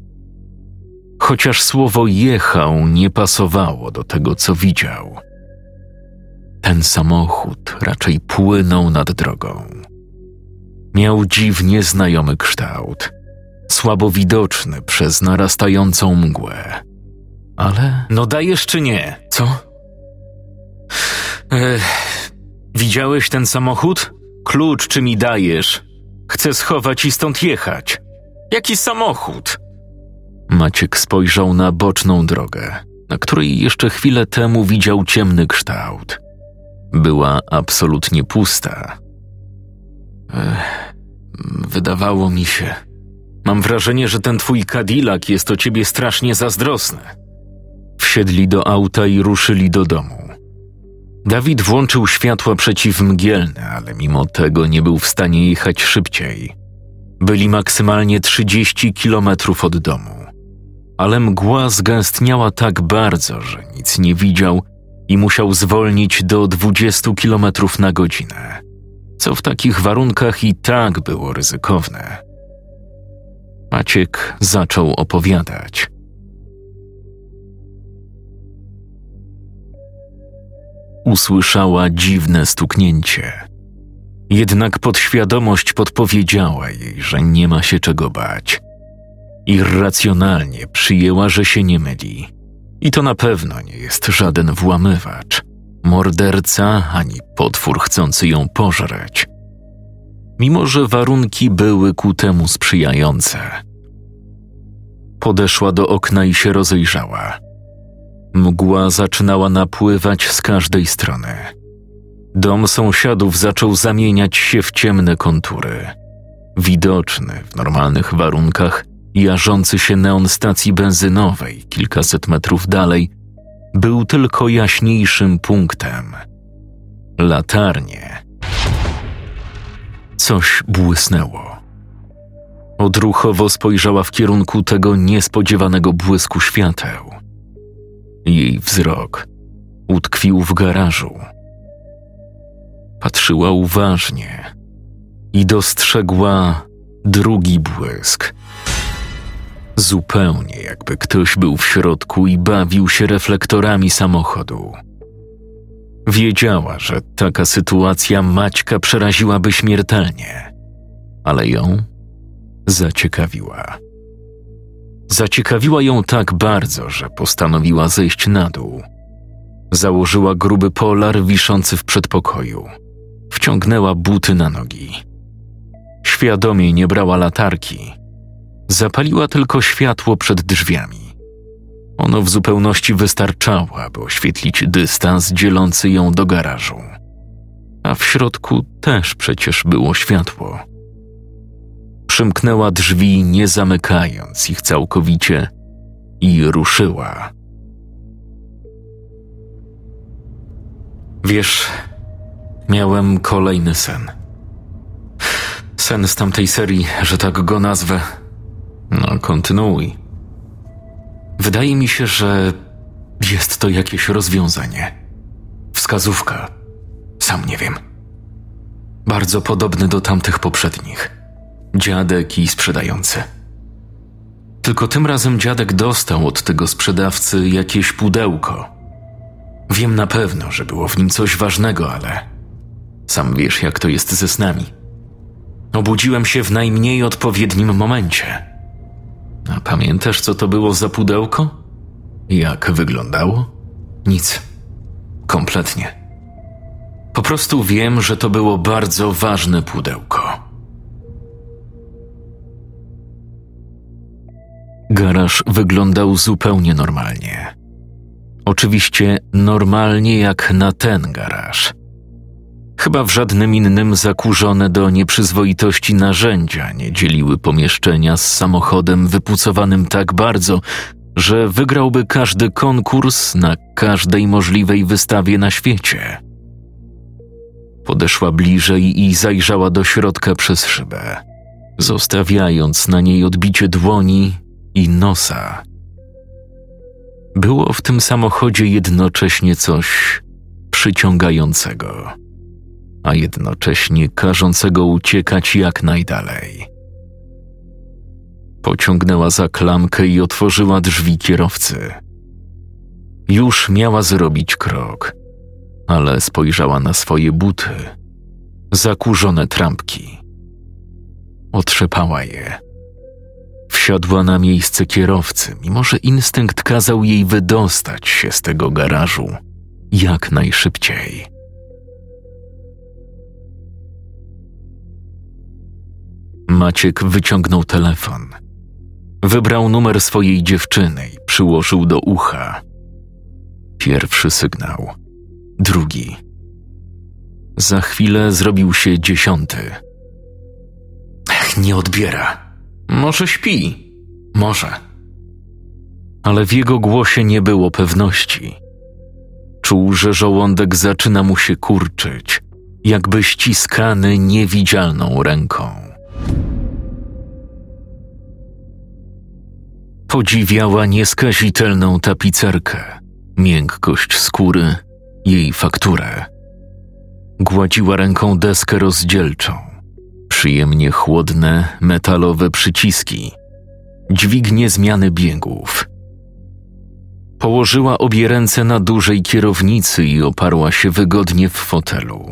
Chociaż słowo jechał nie pasowało do tego, co widział. Ten samochód raczej płynął nad drogą. Miał dziwnie znajomy kształt, słabo widoczny przez narastającą mgłę. Ale. No dajesz czy nie? Co? Ech, widziałeś ten samochód? Klucz czy mi dajesz? Chcę schować i stąd jechać. Jaki samochód? Maciek spojrzał na boczną drogę, na której jeszcze chwilę temu widział ciemny kształt. Była absolutnie pusta. Ech, wydawało mi się. Mam wrażenie, że ten twój Cadillac jest o ciebie strasznie zazdrosny. Wsiedli do auta i ruszyli do domu. Dawid włączył światła przeciwmgielne, ale mimo tego nie był w stanie jechać szybciej. Byli maksymalnie 30 kilometrów od domu. Ale mgła zgęstniała tak bardzo, że nic nie widział i musiał zwolnić do 20 kilometrów na godzinę, co w takich warunkach i tak było ryzykowne. Maciek zaczął opowiadać. Usłyszała dziwne stuknięcie. Jednak podświadomość podpowiedziała jej, że nie ma się czego bać. Irracjonalnie przyjęła, że się nie myli. I to na pewno nie jest żaden włamywacz, morderca ani potwór chcący ją pożreć. Mimo, że warunki były ku temu sprzyjające. Podeszła do okna i się rozejrzała. Mgła zaczynała napływać z każdej strony. Dom sąsiadów zaczął zamieniać się w ciemne kontury. Widoczny w normalnych warunkach jarzący się neon stacji benzynowej kilkaset metrów dalej był tylko jaśniejszym punktem. Latarnie. Coś błysnęło. Odruchowo spojrzała w kierunku tego niespodziewanego błysku świateł. Jej wzrok utkwił w garażu. Patrzyła uważnie i dostrzegła drugi błysk. Zupełnie jakby ktoś był w środku i bawił się reflektorami samochodu. Wiedziała, że taka sytuacja Maćka przeraziłaby śmiertelnie, ale ją zaciekawiła. Zaciekawiła ją tak bardzo, że postanowiła zejść na dół. Założyła gruby polar wiszący w przedpokoju. Wciągnęła buty na nogi. Świadomie nie brała latarki. Zapaliła tylko światło przed drzwiami. Ono w zupełności wystarczało, aby oświetlić dystans dzielący ją do garażu. A w środku też przecież było światło. Przymknęła drzwi, nie zamykając ich całkowicie, i ruszyła. Wiesz, miałem kolejny sen. Sen z tamtej serii, że tak go nazwę. No, kontynuuj. Wydaje mi się, że jest to jakieś rozwiązanie. Wskazówka. Sam nie wiem. Bardzo podobny do tamtych poprzednich dziadek i sprzedający. Tylko tym razem dziadek dostał od tego sprzedawcy jakieś pudełko. Wiem na pewno, że było w nim coś ważnego, ale sam wiesz, jak to jest ze snami. Obudziłem się w najmniej odpowiednim momencie. A pamiętasz, co to było za pudełko? Jak wyglądało? Nic. Kompletnie. Po prostu wiem, że to było bardzo ważne pudełko. Garaż wyglądał zupełnie normalnie. Oczywiście normalnie jak na ten garaż. Chyba w żadnym innym zakurzone do nieprzyzwoitości narzędzia nie dzieliły pomieszczenia z samochodem wypucowanym tak bardzo, że wygrałby każdy konkurs na każdej możliwej wystawie na świecie. Podeszła bliżej i zajrzała do środka przez szybę, zostawiając na niej odbicie dłoni i nosa. Było w tym samochodzie jednocześnie coś przyciągającego, a jednocześnie każącego uciekać jak najdalej. Pociągnęła za klamkę i otworzyła drzwi kierowcy. Już miała zrobić krok, ale spojrzała na swoje buty, zakurzone trampki. Otrzepała je. Wsiadła na miejsce kierowcy, mimo że instynkt kazał jej wydostać się z tego garażu jak najszybciej. Maciek wyciągnął telefon. Wybrał numer swojej dziewczyny i przyłożył do ucha. Pierwszy sygnał, drugi. Za chwilę zrobił się dziesiąty. Ech, nie odbiera. Może śpi. Może. Ale w jego głosie nie było pewności. Czuł, że żołądek zaczyna mu się kurczyć, jakby ściskany niewidzialną ręką. Podziwiała nieskazitelną tapicerkę, miękkość skóry, jej fakturę. Gładziła ręką deskę rozdzielczą, przyjemnie chłodne, metalowe przyciski, dźwignie zmiany biegów. Położyła obie ręce na dużej kierownicy i oparła się wygodnie w fotelu.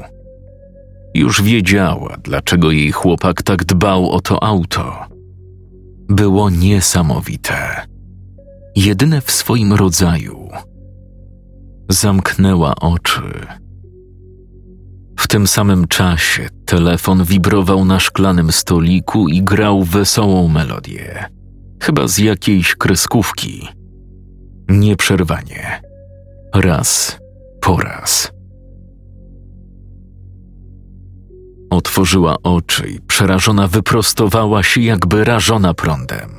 Już wiedziała, dlaczego jej chłopak tak dbał o to auto było niesamowite. Jedyne w swoim rodzaju. Zamknęła oczy. W tym samym czasie telefon wibrował na szklanym stoliku i grał wesołą melodię, chyba z jakiejś kreskówki. Nieprzerwanie. Raz po raz. Otworzyła oczy i przerażona wyprostowała się, jakby rażona prądem.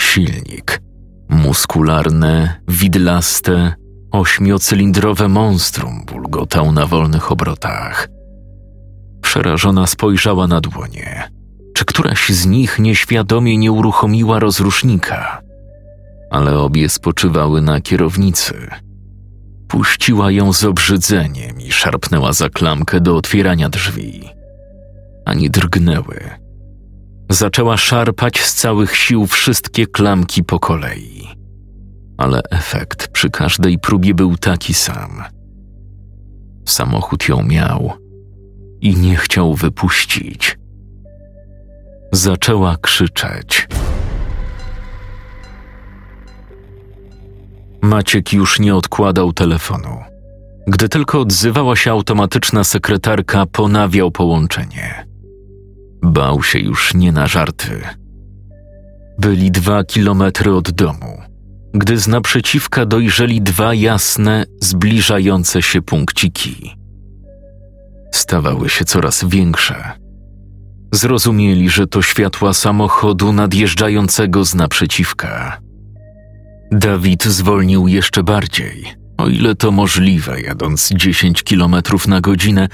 Silnik, muskularne, widlaste, ośmiocylindrowe monstrum bulgotał na wolnych obrotach. Przerażona spojrzała na dłonie. Czy któraś z nich nieświadomie nie uruchomiła rozrusznika? Ale obie spoczywały na kierownicy. Puściła ją z obrzydzeniem i szarpnęła za klamkę do otwierania drzwi ani drgnęły. Zaczęła szarpać z całych sił wszystkie klamki po kolei. Ale efekt przy każdej próbie był taki sam. Samochód ją miał i nie chciał wypuścić. Zaczęła krzyczeć. Maciek już nie odkładał telefonu. Gdy tylko odzywała się automatyczna sekretarka, ponawiał połączenie. Bał się już nie na żarty. Byli dwa kilometry od domu, gdy z naprzeciwka dojrzeli dwa jasne, zbliżające się punkciki. Stawały się coraz większe. Zrozumieli, że to światła samochodu nadjeżdżającego z naprzeciwka. Dawid zwolnił jeszcze bardziej, o ile to możliwe, jadąc 10 kilometrów na godzinę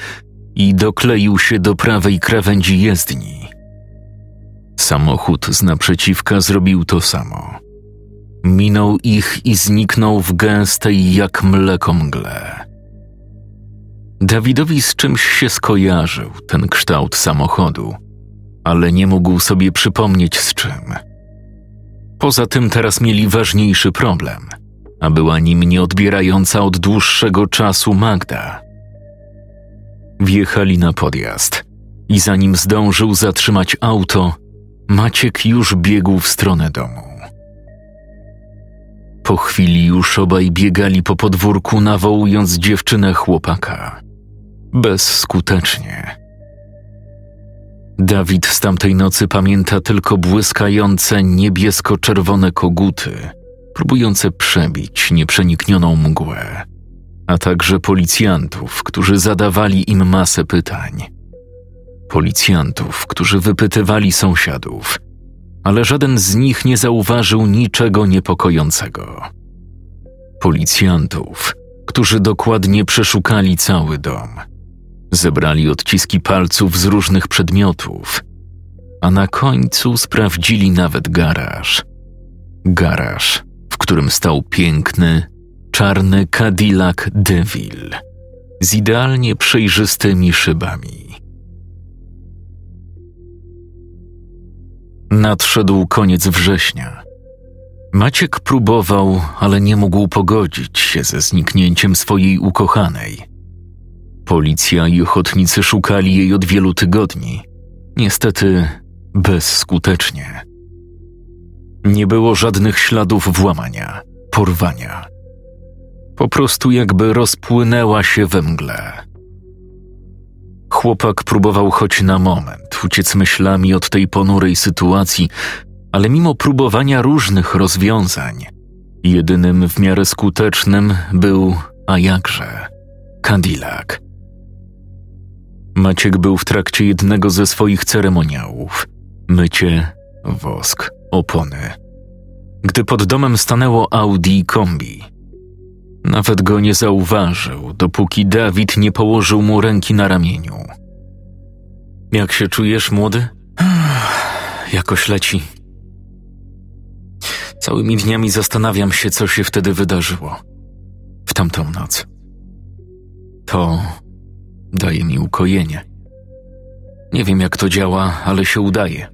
i dokleił się do prawej krawędzi jezdni. Samochód z naprzeciwka zrobił to samo. Minął ich i zniknął w gęstej jak mleko mgle. Dawidowi z czymś się skojarzył ten kształt samochodu, ale nie mógł sobie przypomnieć z czym. Poza tym teraz mieli ważniejszy problem, a była nim nieodbierająca od dłuższego czasu Magda. Wjechali na podjazd i zanim zdążył zatrzymać auto, Maciek już biegł w stronę domu. Po chwili już obaj biegali po podwórku, nawołując dziewczynę chłopaka. Bezskutecznie. Dawid z tamtej nocy pamięta tylko błyskające niebiesko-czerwone koguty, próbujące przebić nieprzeniknioną mgłę a także policjantów, którzy zadawali im masę pytań. Policjantów, którzy wypytywali sąsiadów, ale żaden z nich nie zauważył niczego niepokojącego. Policjantów, którzy dokładnie przeszukali cały dom. Zebrali odciski palców z różnych przedmiotów, a na końcu sprawdzili nawet garaż. Garaż, w którym stał piękny, czarny Cadillac DeVille z idealnie przejrzystymi szybami. Nadszedł koniec września. Maciek próbował, ale nie mógł pogodzić się ze zniknięciem swojej ukochanej. Policja i ochotnicy szukali jej od wielu tygodni. Niestety bezskutecznie. Nie było żadnych śladów włamania, porwania. Po prostu jakby rozpłynęła się we mgle. Chłopak próbował choć na moment uciec myślami od tej ponurej sytuacji, ale mimo próbowania różnych rozwiązań, jedynym w miarę skutecznym był, a jakże, Cadillac. Maciek był w trakcie jednego ze swoich ceremoniałów mycie, wosk, opony. Gdy pod domem stanęło Audi kombi. Nawet go nie zauważył, dopóki Dawid nie położył mu ręki na ramieniu. Jak się czujesz, młody? Jakoś leci. Całymi dniami zastanawiam się, co się wtedy wydarzyło. W tamtą noc. To daje mi ukojenie. Nie wiem, jak to działa, ale się udaje.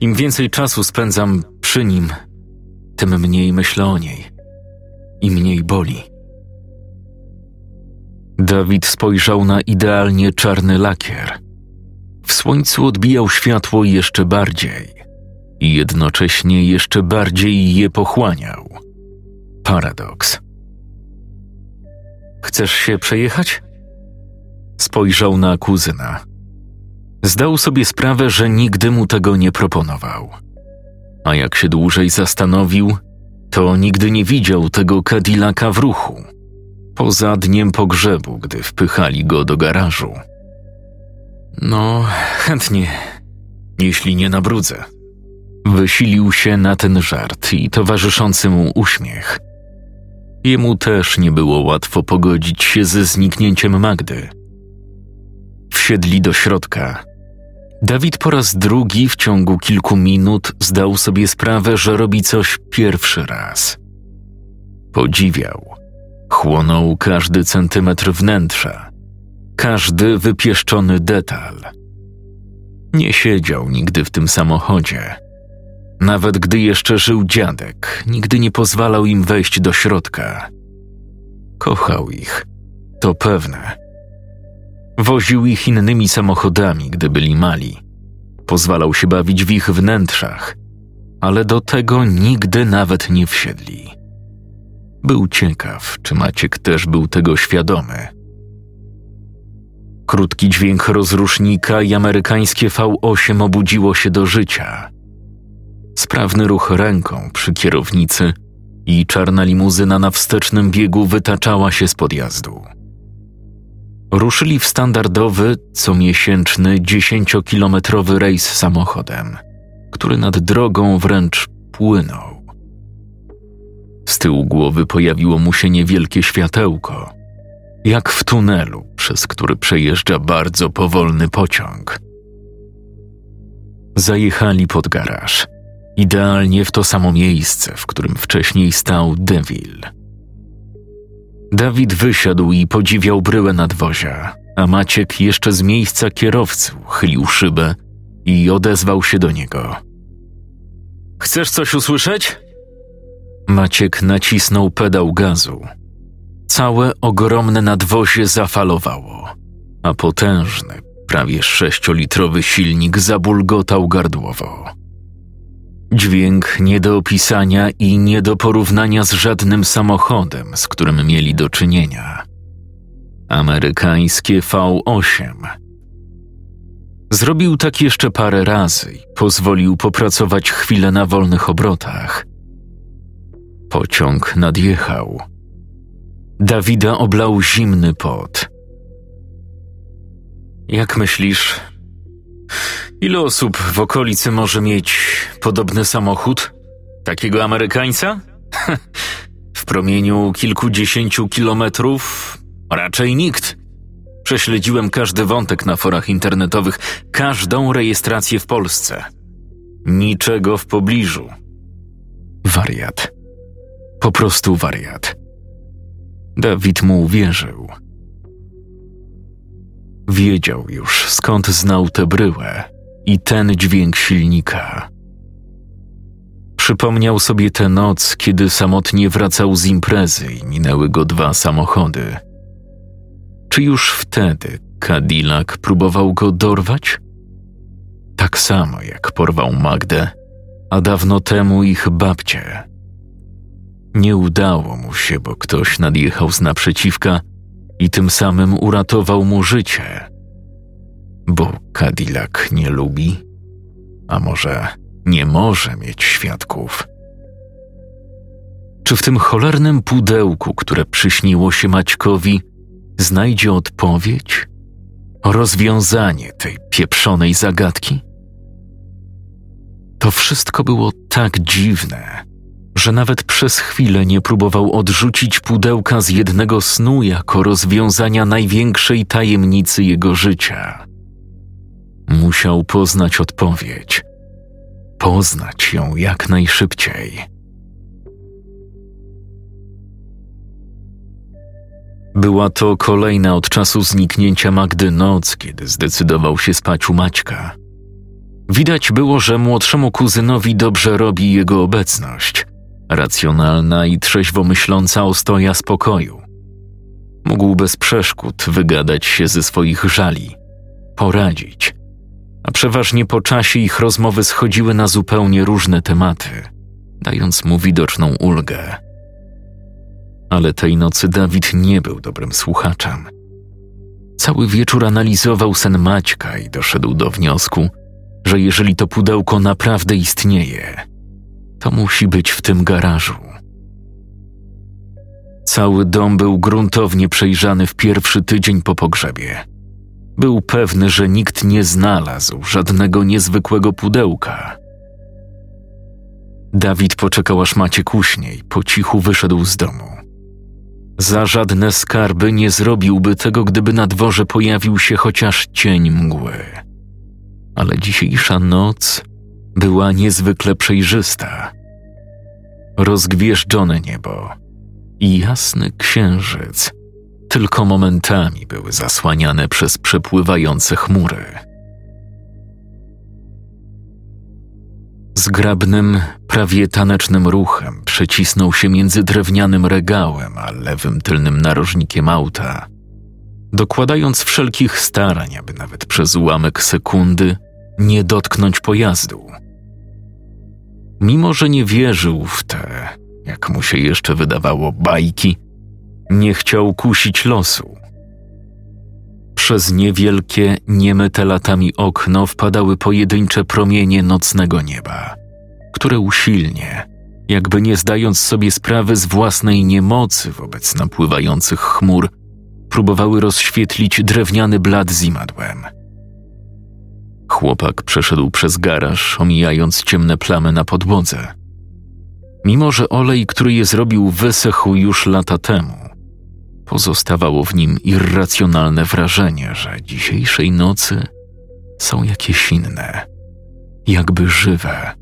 Im więcej czasu spędzam przy nim, tym mniej myślę o niej i mniej boli. Dawid spojrzał na idealnie czarny lakier. W słońcu odbijał światło jeszcze bardziej i jednocześnie jeszcze bardziej je pochłaniał. Paradoks. Chcesz się przejechać? Spojrzał na kuzyna. Zdał sobie sprawę, że nigdy mu tego nie proponował. A jak się dłużej zastanowił, to nigdy nie widział tego Cadillaca w ruchu. Poza dniem pogrzebu, gdy wpychali go do garażu. No, chętnie, jeśli nie nabrudzę. Wysilił się na ten żart i towarzyszący mu uśmiech. Jemu też nie było łatwo pogodzić się ze zniknięciem Magdy. Wsiedli do środka. Dawid po raz drugi w ciągu kilku minut zdał sobie sprawę, że robi coś pierwszy raz. Podziwiał. Chłonął każdy centymetr wnętrza, każdy wypieszczony detal. Nie siedział nigdy w tym samochodzie. Nawet gdy jeszcze żył dziadek, nigdy nie pozwalał im wejść do środka. Kochał ich, to pewne Woził ich innymi samochodami, gdy byli mali. Pozwalał się bawić w ich wnętrzach, ale do tego nigdy nawet nie wsiedli. Był ciekaw, czy Maciek też był tego świadomy. Krótki dźwięk rozrusznika i amerykańskie V8 obudziło się do życia. Sprawny ruch ręką przy kierownicy i czarna limuzyna na wstecznym biegu wytaczała się z podjazdu. Ruszyli w standardowy, comiesięczny, dziesięciokilometrowy rejs samochodem, który nad drogą wręcz płynął. Z tyłu głowy pojawiło mu się niewielkie światełko, jak w tunelu, przez który przejeżdża bardzo powolny pociąg. Zajechali pod garaż, idealnie w to samo miejsce, w którym wcześniej stał Deville. Dawid wysiadł i podziwiał bryłę nadwozia, a Maciek jeszcze z miejsca kierowcy chylił szybę i odezwał się do niego. Chcesz coś usłyszeć? Maciek nacisnął pedał gazu. Całe ogromne nadwozie zafalowało, a potężny, prawie sześciolitrowy silnik zabulgotał gardłowo. Dźwięk nie do opisania i nie do porównania z żadnym samochodem, z którym mieli do czynienia. Amerykańskie V8. Zrobił tak jeszcze parę razy i pozwolił popracować chwilę na wolnych obrotach. Pociąg nadjechał. Dawida oblał zimny pot. Jak myślisz, ile osób w okolicy może mieć podobny samochód? Takiego Amerykańca? w promieniu kilkudziesięciu kilometrów raczej nikt. Prześledziłem każdy wątek na forach internetowych, każdą rejestrację w Polsce. Niczego w pobliżu. Wariat. Po prostu wariat. Dawid mu uwierzył. Wiedział już, skąd znał tę bryłę i ten dźwięk silnika. Przypomniał sobie tę noc, kiedy samotnie wracał z imprezy i minęły go dwa samochody. Czy już wtedy Cadillac próbował go dorwać? Tak samo jak porwał Magdę, a dawno temu ich babcię. Nie udało mu się, bo ktoś nadjechał z naprzeciwka i tym samym uratował mu życie. Bo Cadillac nie lubi, a może nie może mieć świadków. Czy w tym cholernym pudełku, które przyśniło się Maćkowi, znajdzie odpowiedź? Rozwiązanie tej pieprzonej zagadki? To wszystko było tak dziwne, że nawet przez chwilę nie próbował odrzucić pudełka z jednego snu jako rozwiązania największej tajemnicy jego życia. Musiał poznać odpowiedź, poznać ją jak najszybciej. Była to kolejna od czasu zniknięcia Magdy noc, kiedy zdecydował się spać u Maćka. Widać było, że młodszemu kuzynowi dobrze robi jego obecność, racjonalna i trzeźwo myśląca ostoja spokoju. Mógł bez przeszkód wygadać się ze swoich żali, poradzić, a przeważnie po czasie ich rozmowy schodziły na zupełnie różne tematy, dając mu widoczną ulgę. Ale tej nocy Dawid nie był dobrym słuchaczem. Cały wieczór analizował sen Maćka i doszedł do wniosku, że jeżeli to pudełko naprawdę istnieje, to musi być w tym garażu. Cały dom był gruntownie przejrzany w pierwszy tydzień po pogrzebie. Był pewny, że nikt nie znalazł żadnego niezwykłego pudełka. Dawid poczekał aż Maciek uśnie i po cichu wyszedł z domu. Za żadne skarby nie zrobiłby tego, gdyby na dworze pojawił się chociaż cień mgły. Ale dzisiejsza noc była niezwykle przejrzysta. Rozgwieżdżone niebo i jasny księżyc tylko momentami były zasłaniane przez przepływające chmury. Zgrabnym, prawie tanecznym ruchem przecisnął się między drewnianym regałem a lewym tylnym narożnikiem auta, dokładając wszelkich starań, aby nawet przez ułamek sekundy nie dotknąć pojazdu. Mimo, że nie wierzył w te, jak mu się jeszcze wydawało, bajki, nie chciał kusić losu. Przez niewielkie, niemyte latami okno wpadały pojedyncze promienie nocnego nieba, które usilnie, jakby nie zdając sobie sprawy z własnej niemocy wobec napływających chmur, próbowały rozświetlić drewniany blat z imadłem – Chłopak przeszedł przez garaż, omijając ciemne plamy na podłodze. Mimo, że olej, który je zrobił, wysechł już lata temu, pozostawało w nim irracjonalne wrażenie, że dzisiejszej nocy są jakieś inne, jakby żywe.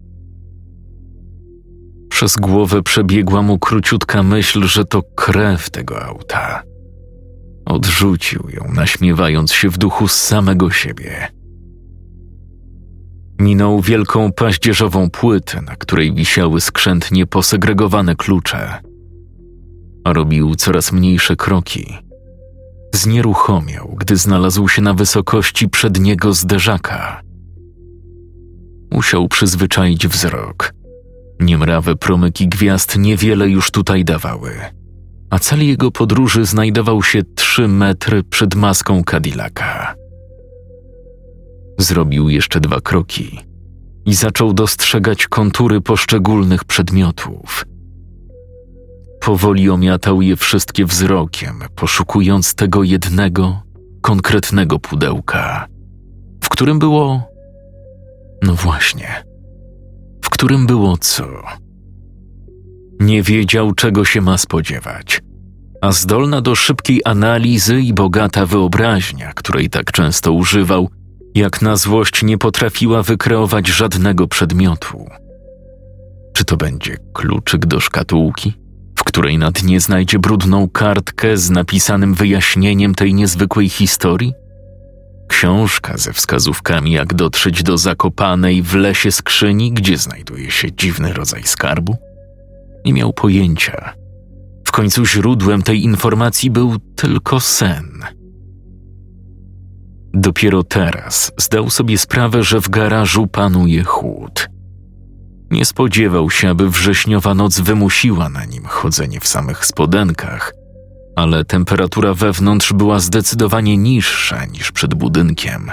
Przez głowę przebiegła mu króciutka myśl, że to krew tego auta. Odrzucił ją, naśmiewając się w duchu z samego siebie. Minął wielką paździerzową płytę, na której wisiały skrzętnie posegregowane klucze. Robił coraz mniejsze kroki. Znieruchomiał, gdy znalazł się na wysokości przedniego zderzaka. Musiał przyzwyczaić wzrok. Niemrawe promyki gwiazd niewiele już tutaj dawały, a cel jego podróży znajdował się trzy metry przed maską Cadillaca. Zrobił jeszcze dwa kroki i zaczął dostrzegać kontury poszczególnych przedmiotów. powoli omiatał je wszystkie wzrokiem, poszukując tego jednego, konkretnego pudełka, w którym było. No właśnie, w którym było co? Nie wiedział, czego się ma spodziewać, a zdolna do szybkiej analizy i bogata wyobraźnia, której tak często używał, jak na złość nie potrafiła wykreować żadnego przedmiotu. Czy to będzie kluczyk do szkatułki, w której na dnie znajdzie brudną kartkę z napisanym wyjaśnieniem tej niezwykłej historii? Książka ze wskazówkami, jak dotrzeć do zakopanej w lesie skrzyni, gdzie znajduje się dziwny rodzaj skarbu? Nie miał pojęcia. W końcu źródłem tej informacji był tylko sen. Dopiero teraz zdał sobie sprawę, że w garażu panuje chłód. Nie spodziewał się, aby wrześniowa noc wymusiła na nim chodzenie w samych spodenkach, ale temperatura wewnątrz była zdecydowanie niższa niż przed budynkiem,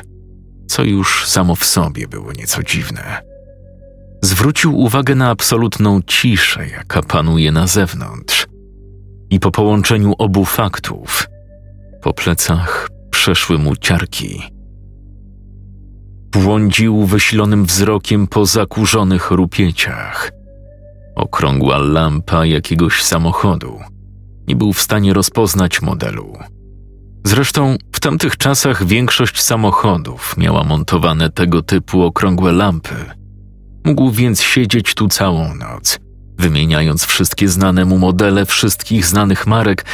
co już samo w sobie było nieco dziwne. Zwrócił uwagę na absolutną ciszę, jaka panuje na zewnątrz. I po połączeniu obu faktów, po plecach przeszły mu ciarki. Błądził wysilonym wzrokiem po zakurzonych rupieciach. Okrągła lampa jakiegoś samochodu. Nie był w stanie rozpoznać modelu. Zresztą w tamtych czasach większość samochodów miała montowane tego typu okrągłe lampy. Mógł więc siedzieć tu całą noc, wymieniając wszystkie znane mu modele wszystkich znanych marek,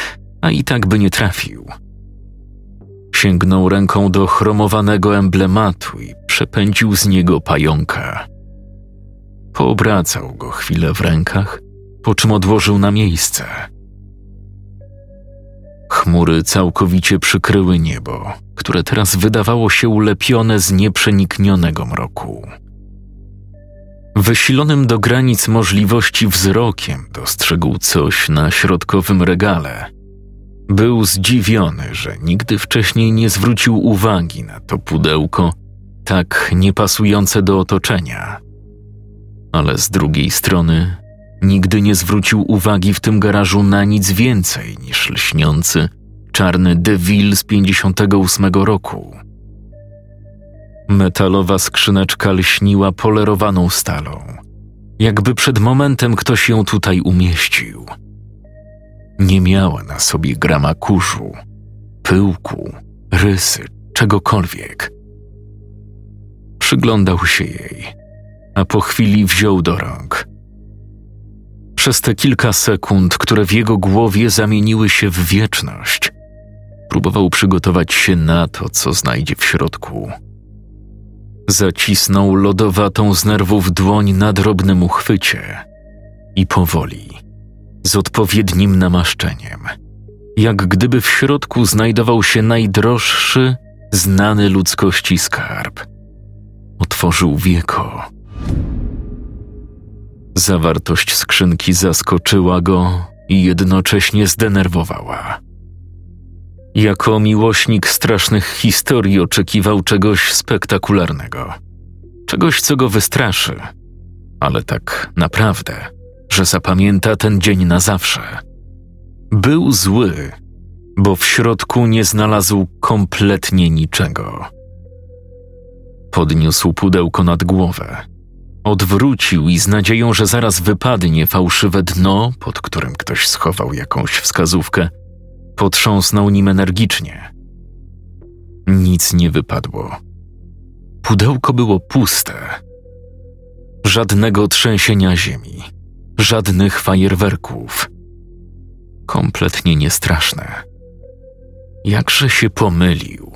a i tak by nie trafił. Sięgnął ręką do chromowanego emblematu i przepędził z niego pająka. Poobracał go chwilę w rękach, po czym odłożył na miejsce. Chmury całkowicie przykryły niebo, które teraz wydawało się ulepione z nieprzeniknionego mroku. Wysilonym do granic możliwości wzrokiem dostrzegł coś na środkowym regale. Był zdziwiony, że nigdy wcześniej nie zwrócił uwagi na to pudełko, tak niepasujące do otoczenia. Ale z drugiej strony nigdy nie zwrócił uwagi w tym garażu na nic więcej niż lśniący, czarny DeVille z 58 roku. Metalowa skrzyneczka lśniła polerowaną stalą, jakby przed momentem ktoś ją tutaj umieścił. Nie miała na sobie grama kurzu, pyłku, rysy, czegokolwiek. Przyglądał się jej, a po chwili wziął do rąk. Przez te kilka sekund, które w jego głowie zamieniły się w wieczność, próbował przygotować się na to, co znajdzie w środku. Zacisnął lodowatą z nerwów dłoń na drobnym uchwycie i powoli, z odpowiednim namaszczeniem, jak gdyby w środku znajdował się najdroższy, znany ludzkości skarb. Otworzył wieko. Zawartość skrzynki zaskoczyła go i jednocześnie zdenerwowała. Jako miłośnik strasznych historii oczekiwał czegoś spektakularnego. Czegoś, co go wystraszy. Ale tak naprawdę, że zapamięta ten dzień na zawsze. Był zły, bo w środku nie znalazł kompletnie niczego. Podniósł pudełko nad głowę. Odwrócił i z nadzieją, że zaraz wypadnie fałszywe dno, pod którym ktoś schował jakąś wskazówkę, Potrząsnął nim energicznie. Nic nie wypadło. Pudełko było puste. Żadnego trzęsienia ziemi, żadnych fajerwerków. Kompletnie niestraszne. Jakże się pomylił.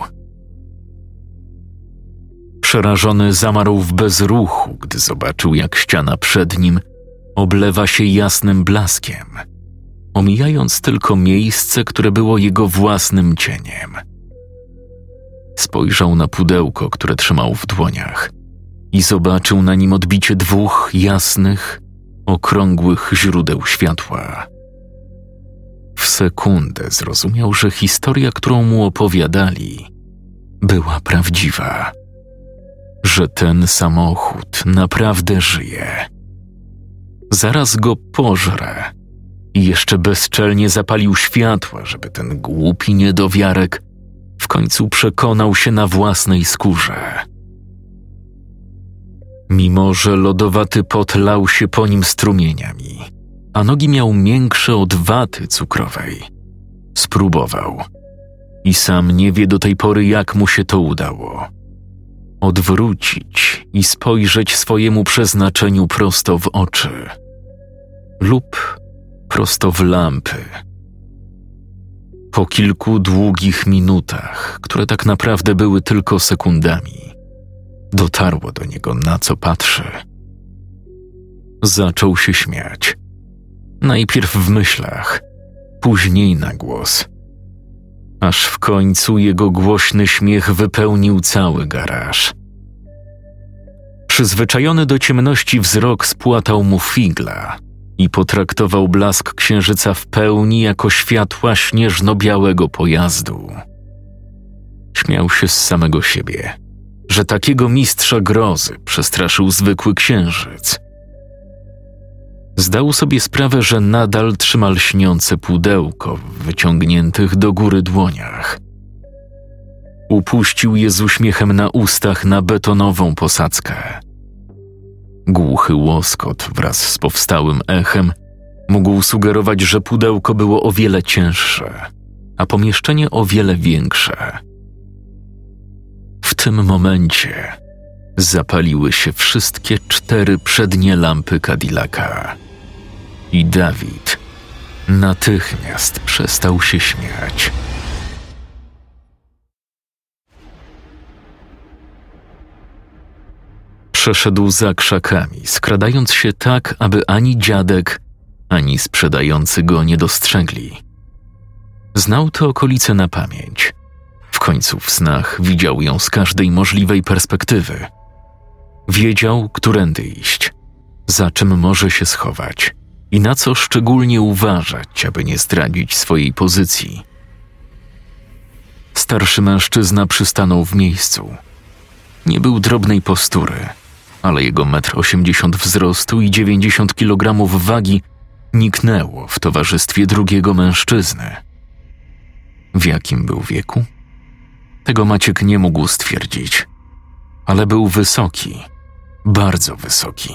Przerażony zamarł w bezruchu, gdy zobaczył, jak ściana przed nim oblewa się jasnym blaskiem – omijając tylko miejsce, które było jego własnym cieniem. Spojrzał na pudełko, które trzymał w dłoniach i zobaczył na nim odbicie dwóch jasnych, okrągłych źródeł światła. W sekundę zrozumiał, że historia, którą mu opowiadali, była prawdziwa. Że ten samochód naprawdę żyje. Zaraz go pożre I jeszcze bezczelnie zapalił światła, żeby ten głupi niedowiarek w końcu przekonał się na własnej skórze. Mimo, że lodowaty pot lał się po nim strumieniami, a nogi miał miększe od waty cukrowej, spróbował. I sam nie wie do tej pory, jak mu się to udało. Odwrócić i spojrzeć swojemu przeznaczeniu prosto w oczy, lub prosto w lampy. Po kilku długich minutach, które tak naprawdę były tylko sekundami, dotarło do niego, na co patrzy. Zaczął się śmiać. Najpierw w myślach, później na głos. Aż w końcu jego głośny śmiech wypełnił cały garaż. Przyzwyczajony do ciemności wzrok spłatał mu figla i potraktował blask księżyca w pełni jako światła śnieżno-białego pojazdu. Śmiał się z samego siebie, że takiego mistrza grozy przestraszył zwykły księżyc. Zdał sobie sprawę, że nadal trzyma lśniące pudełko w wyciągniętych do góry dłoniach. Upuścił je z uśmiechem na ustach na betonową posadzkę. Głuchy łoskot wraz z powstałym echem mógł sugerować, że pudełko było o wiele cięższe, a pomieszczenie o wiele większe. W tym momencie zapaliły się wszystkie cztery przednie lampy Cadillaca. I Dawid natychmiast przestał się śmiać. Przeszedł za krzakami, skradając się tak, aby ani dziadek, ani sprzedający go nie dostrzegli. Znał te okolice na pamięć. Końcu w snach widział ją z każdej możliwej perspektywy. Wiedział, którędy iść, za czym może się schować i na co szczególnie uważać, aby nie zdradzić swojej pozycji. Starszy mężczyzna przystanął w miejscu. Nie był drobnej postury, ale jego metr osiemdziesiąt wzrostu i dziewięćdziesiąt kilogramów wagi niknęło w towarzystwie drugiego mężczyzny. W jakim był wieku? Tego Maciek nie mógł stwierdzić, ale był wysoki, bardzo wysoki.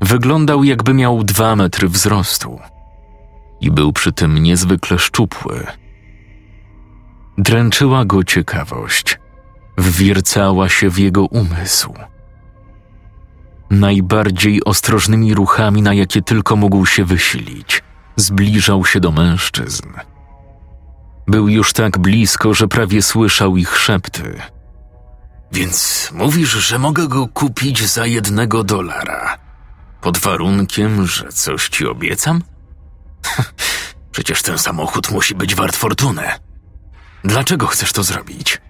Wyglądał, jakby miał dwa metry wzrostu i był przy tym niezwykle szczupły. Dręczyła go ciekawość, wwiercała się w jego umysł. Najbardziej ostrożnymi ruchami, na jakie tylko mógł się wysilić, zbliżał się do mężczyzn. Był już tak blisko, że prawie słyszał ich szepty. Więc mówisz, że mogę go kupić za jednego dolara? Pod warunkiem, że coś ci obiecam? Przecież ten samochód musi być wart fortunę. Dlaczego chcesz to zrobić?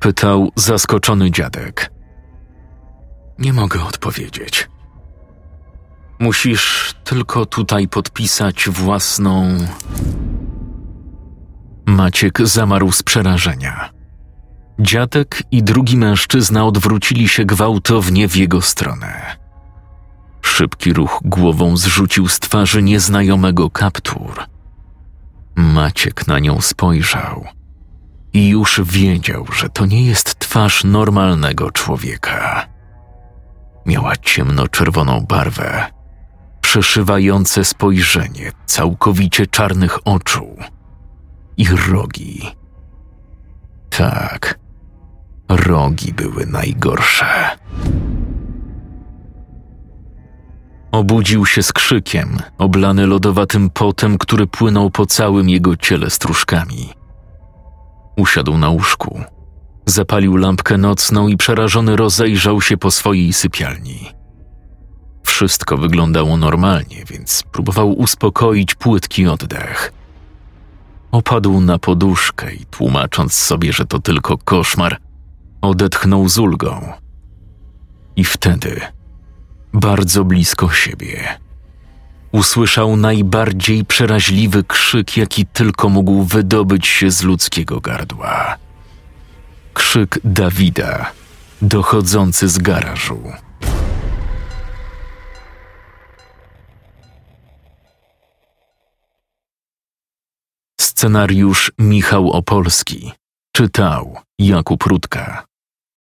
Pytał zaskoczony dziadek. Nie mogę odpowiedzieć. Musisz tylko tutaj podpisać własną. Maciek zamarł z przerażenia. Dziadek i drugi mężczyzna odwrócili się gwałtownie w jego stronę. Szybki ruch głową zrzucił z twarzy nieznajomego kaptur. Maciek na nią spojrzał i już wiedział, że to nie jest twarz normalnego człowieka. Miała ciemnoczerwoną barwę, przeszywające spojrzenie całkowicie czarnych oczu i rogi. Tak, rogi były najgorsze. Obudził się z krzykiem, oblany lodowatym potem, który płynął po całym jego ciele stróżkami. Usiadł na łóżku, zapalił lampkę nocną i przerażony rozejrzał się po swojej sypialni. Wszystko wyglądało normalnie, więc próbował uspokoić płytki oddech. Opadł na poduszkę i tłumacząc sobie, że to tylko koszmar, odetchnął z ulgą. I wtedy bardzo blisko siebie. Usłyszał najbardziej przeraźliwy krzyk, jaki tylko mógł wydobyć się z ludzkiego gardła. Krzyk Dawida, dochodzący z garażu. Scenariusz Michał Opolski. Czytał Jakub Rutka.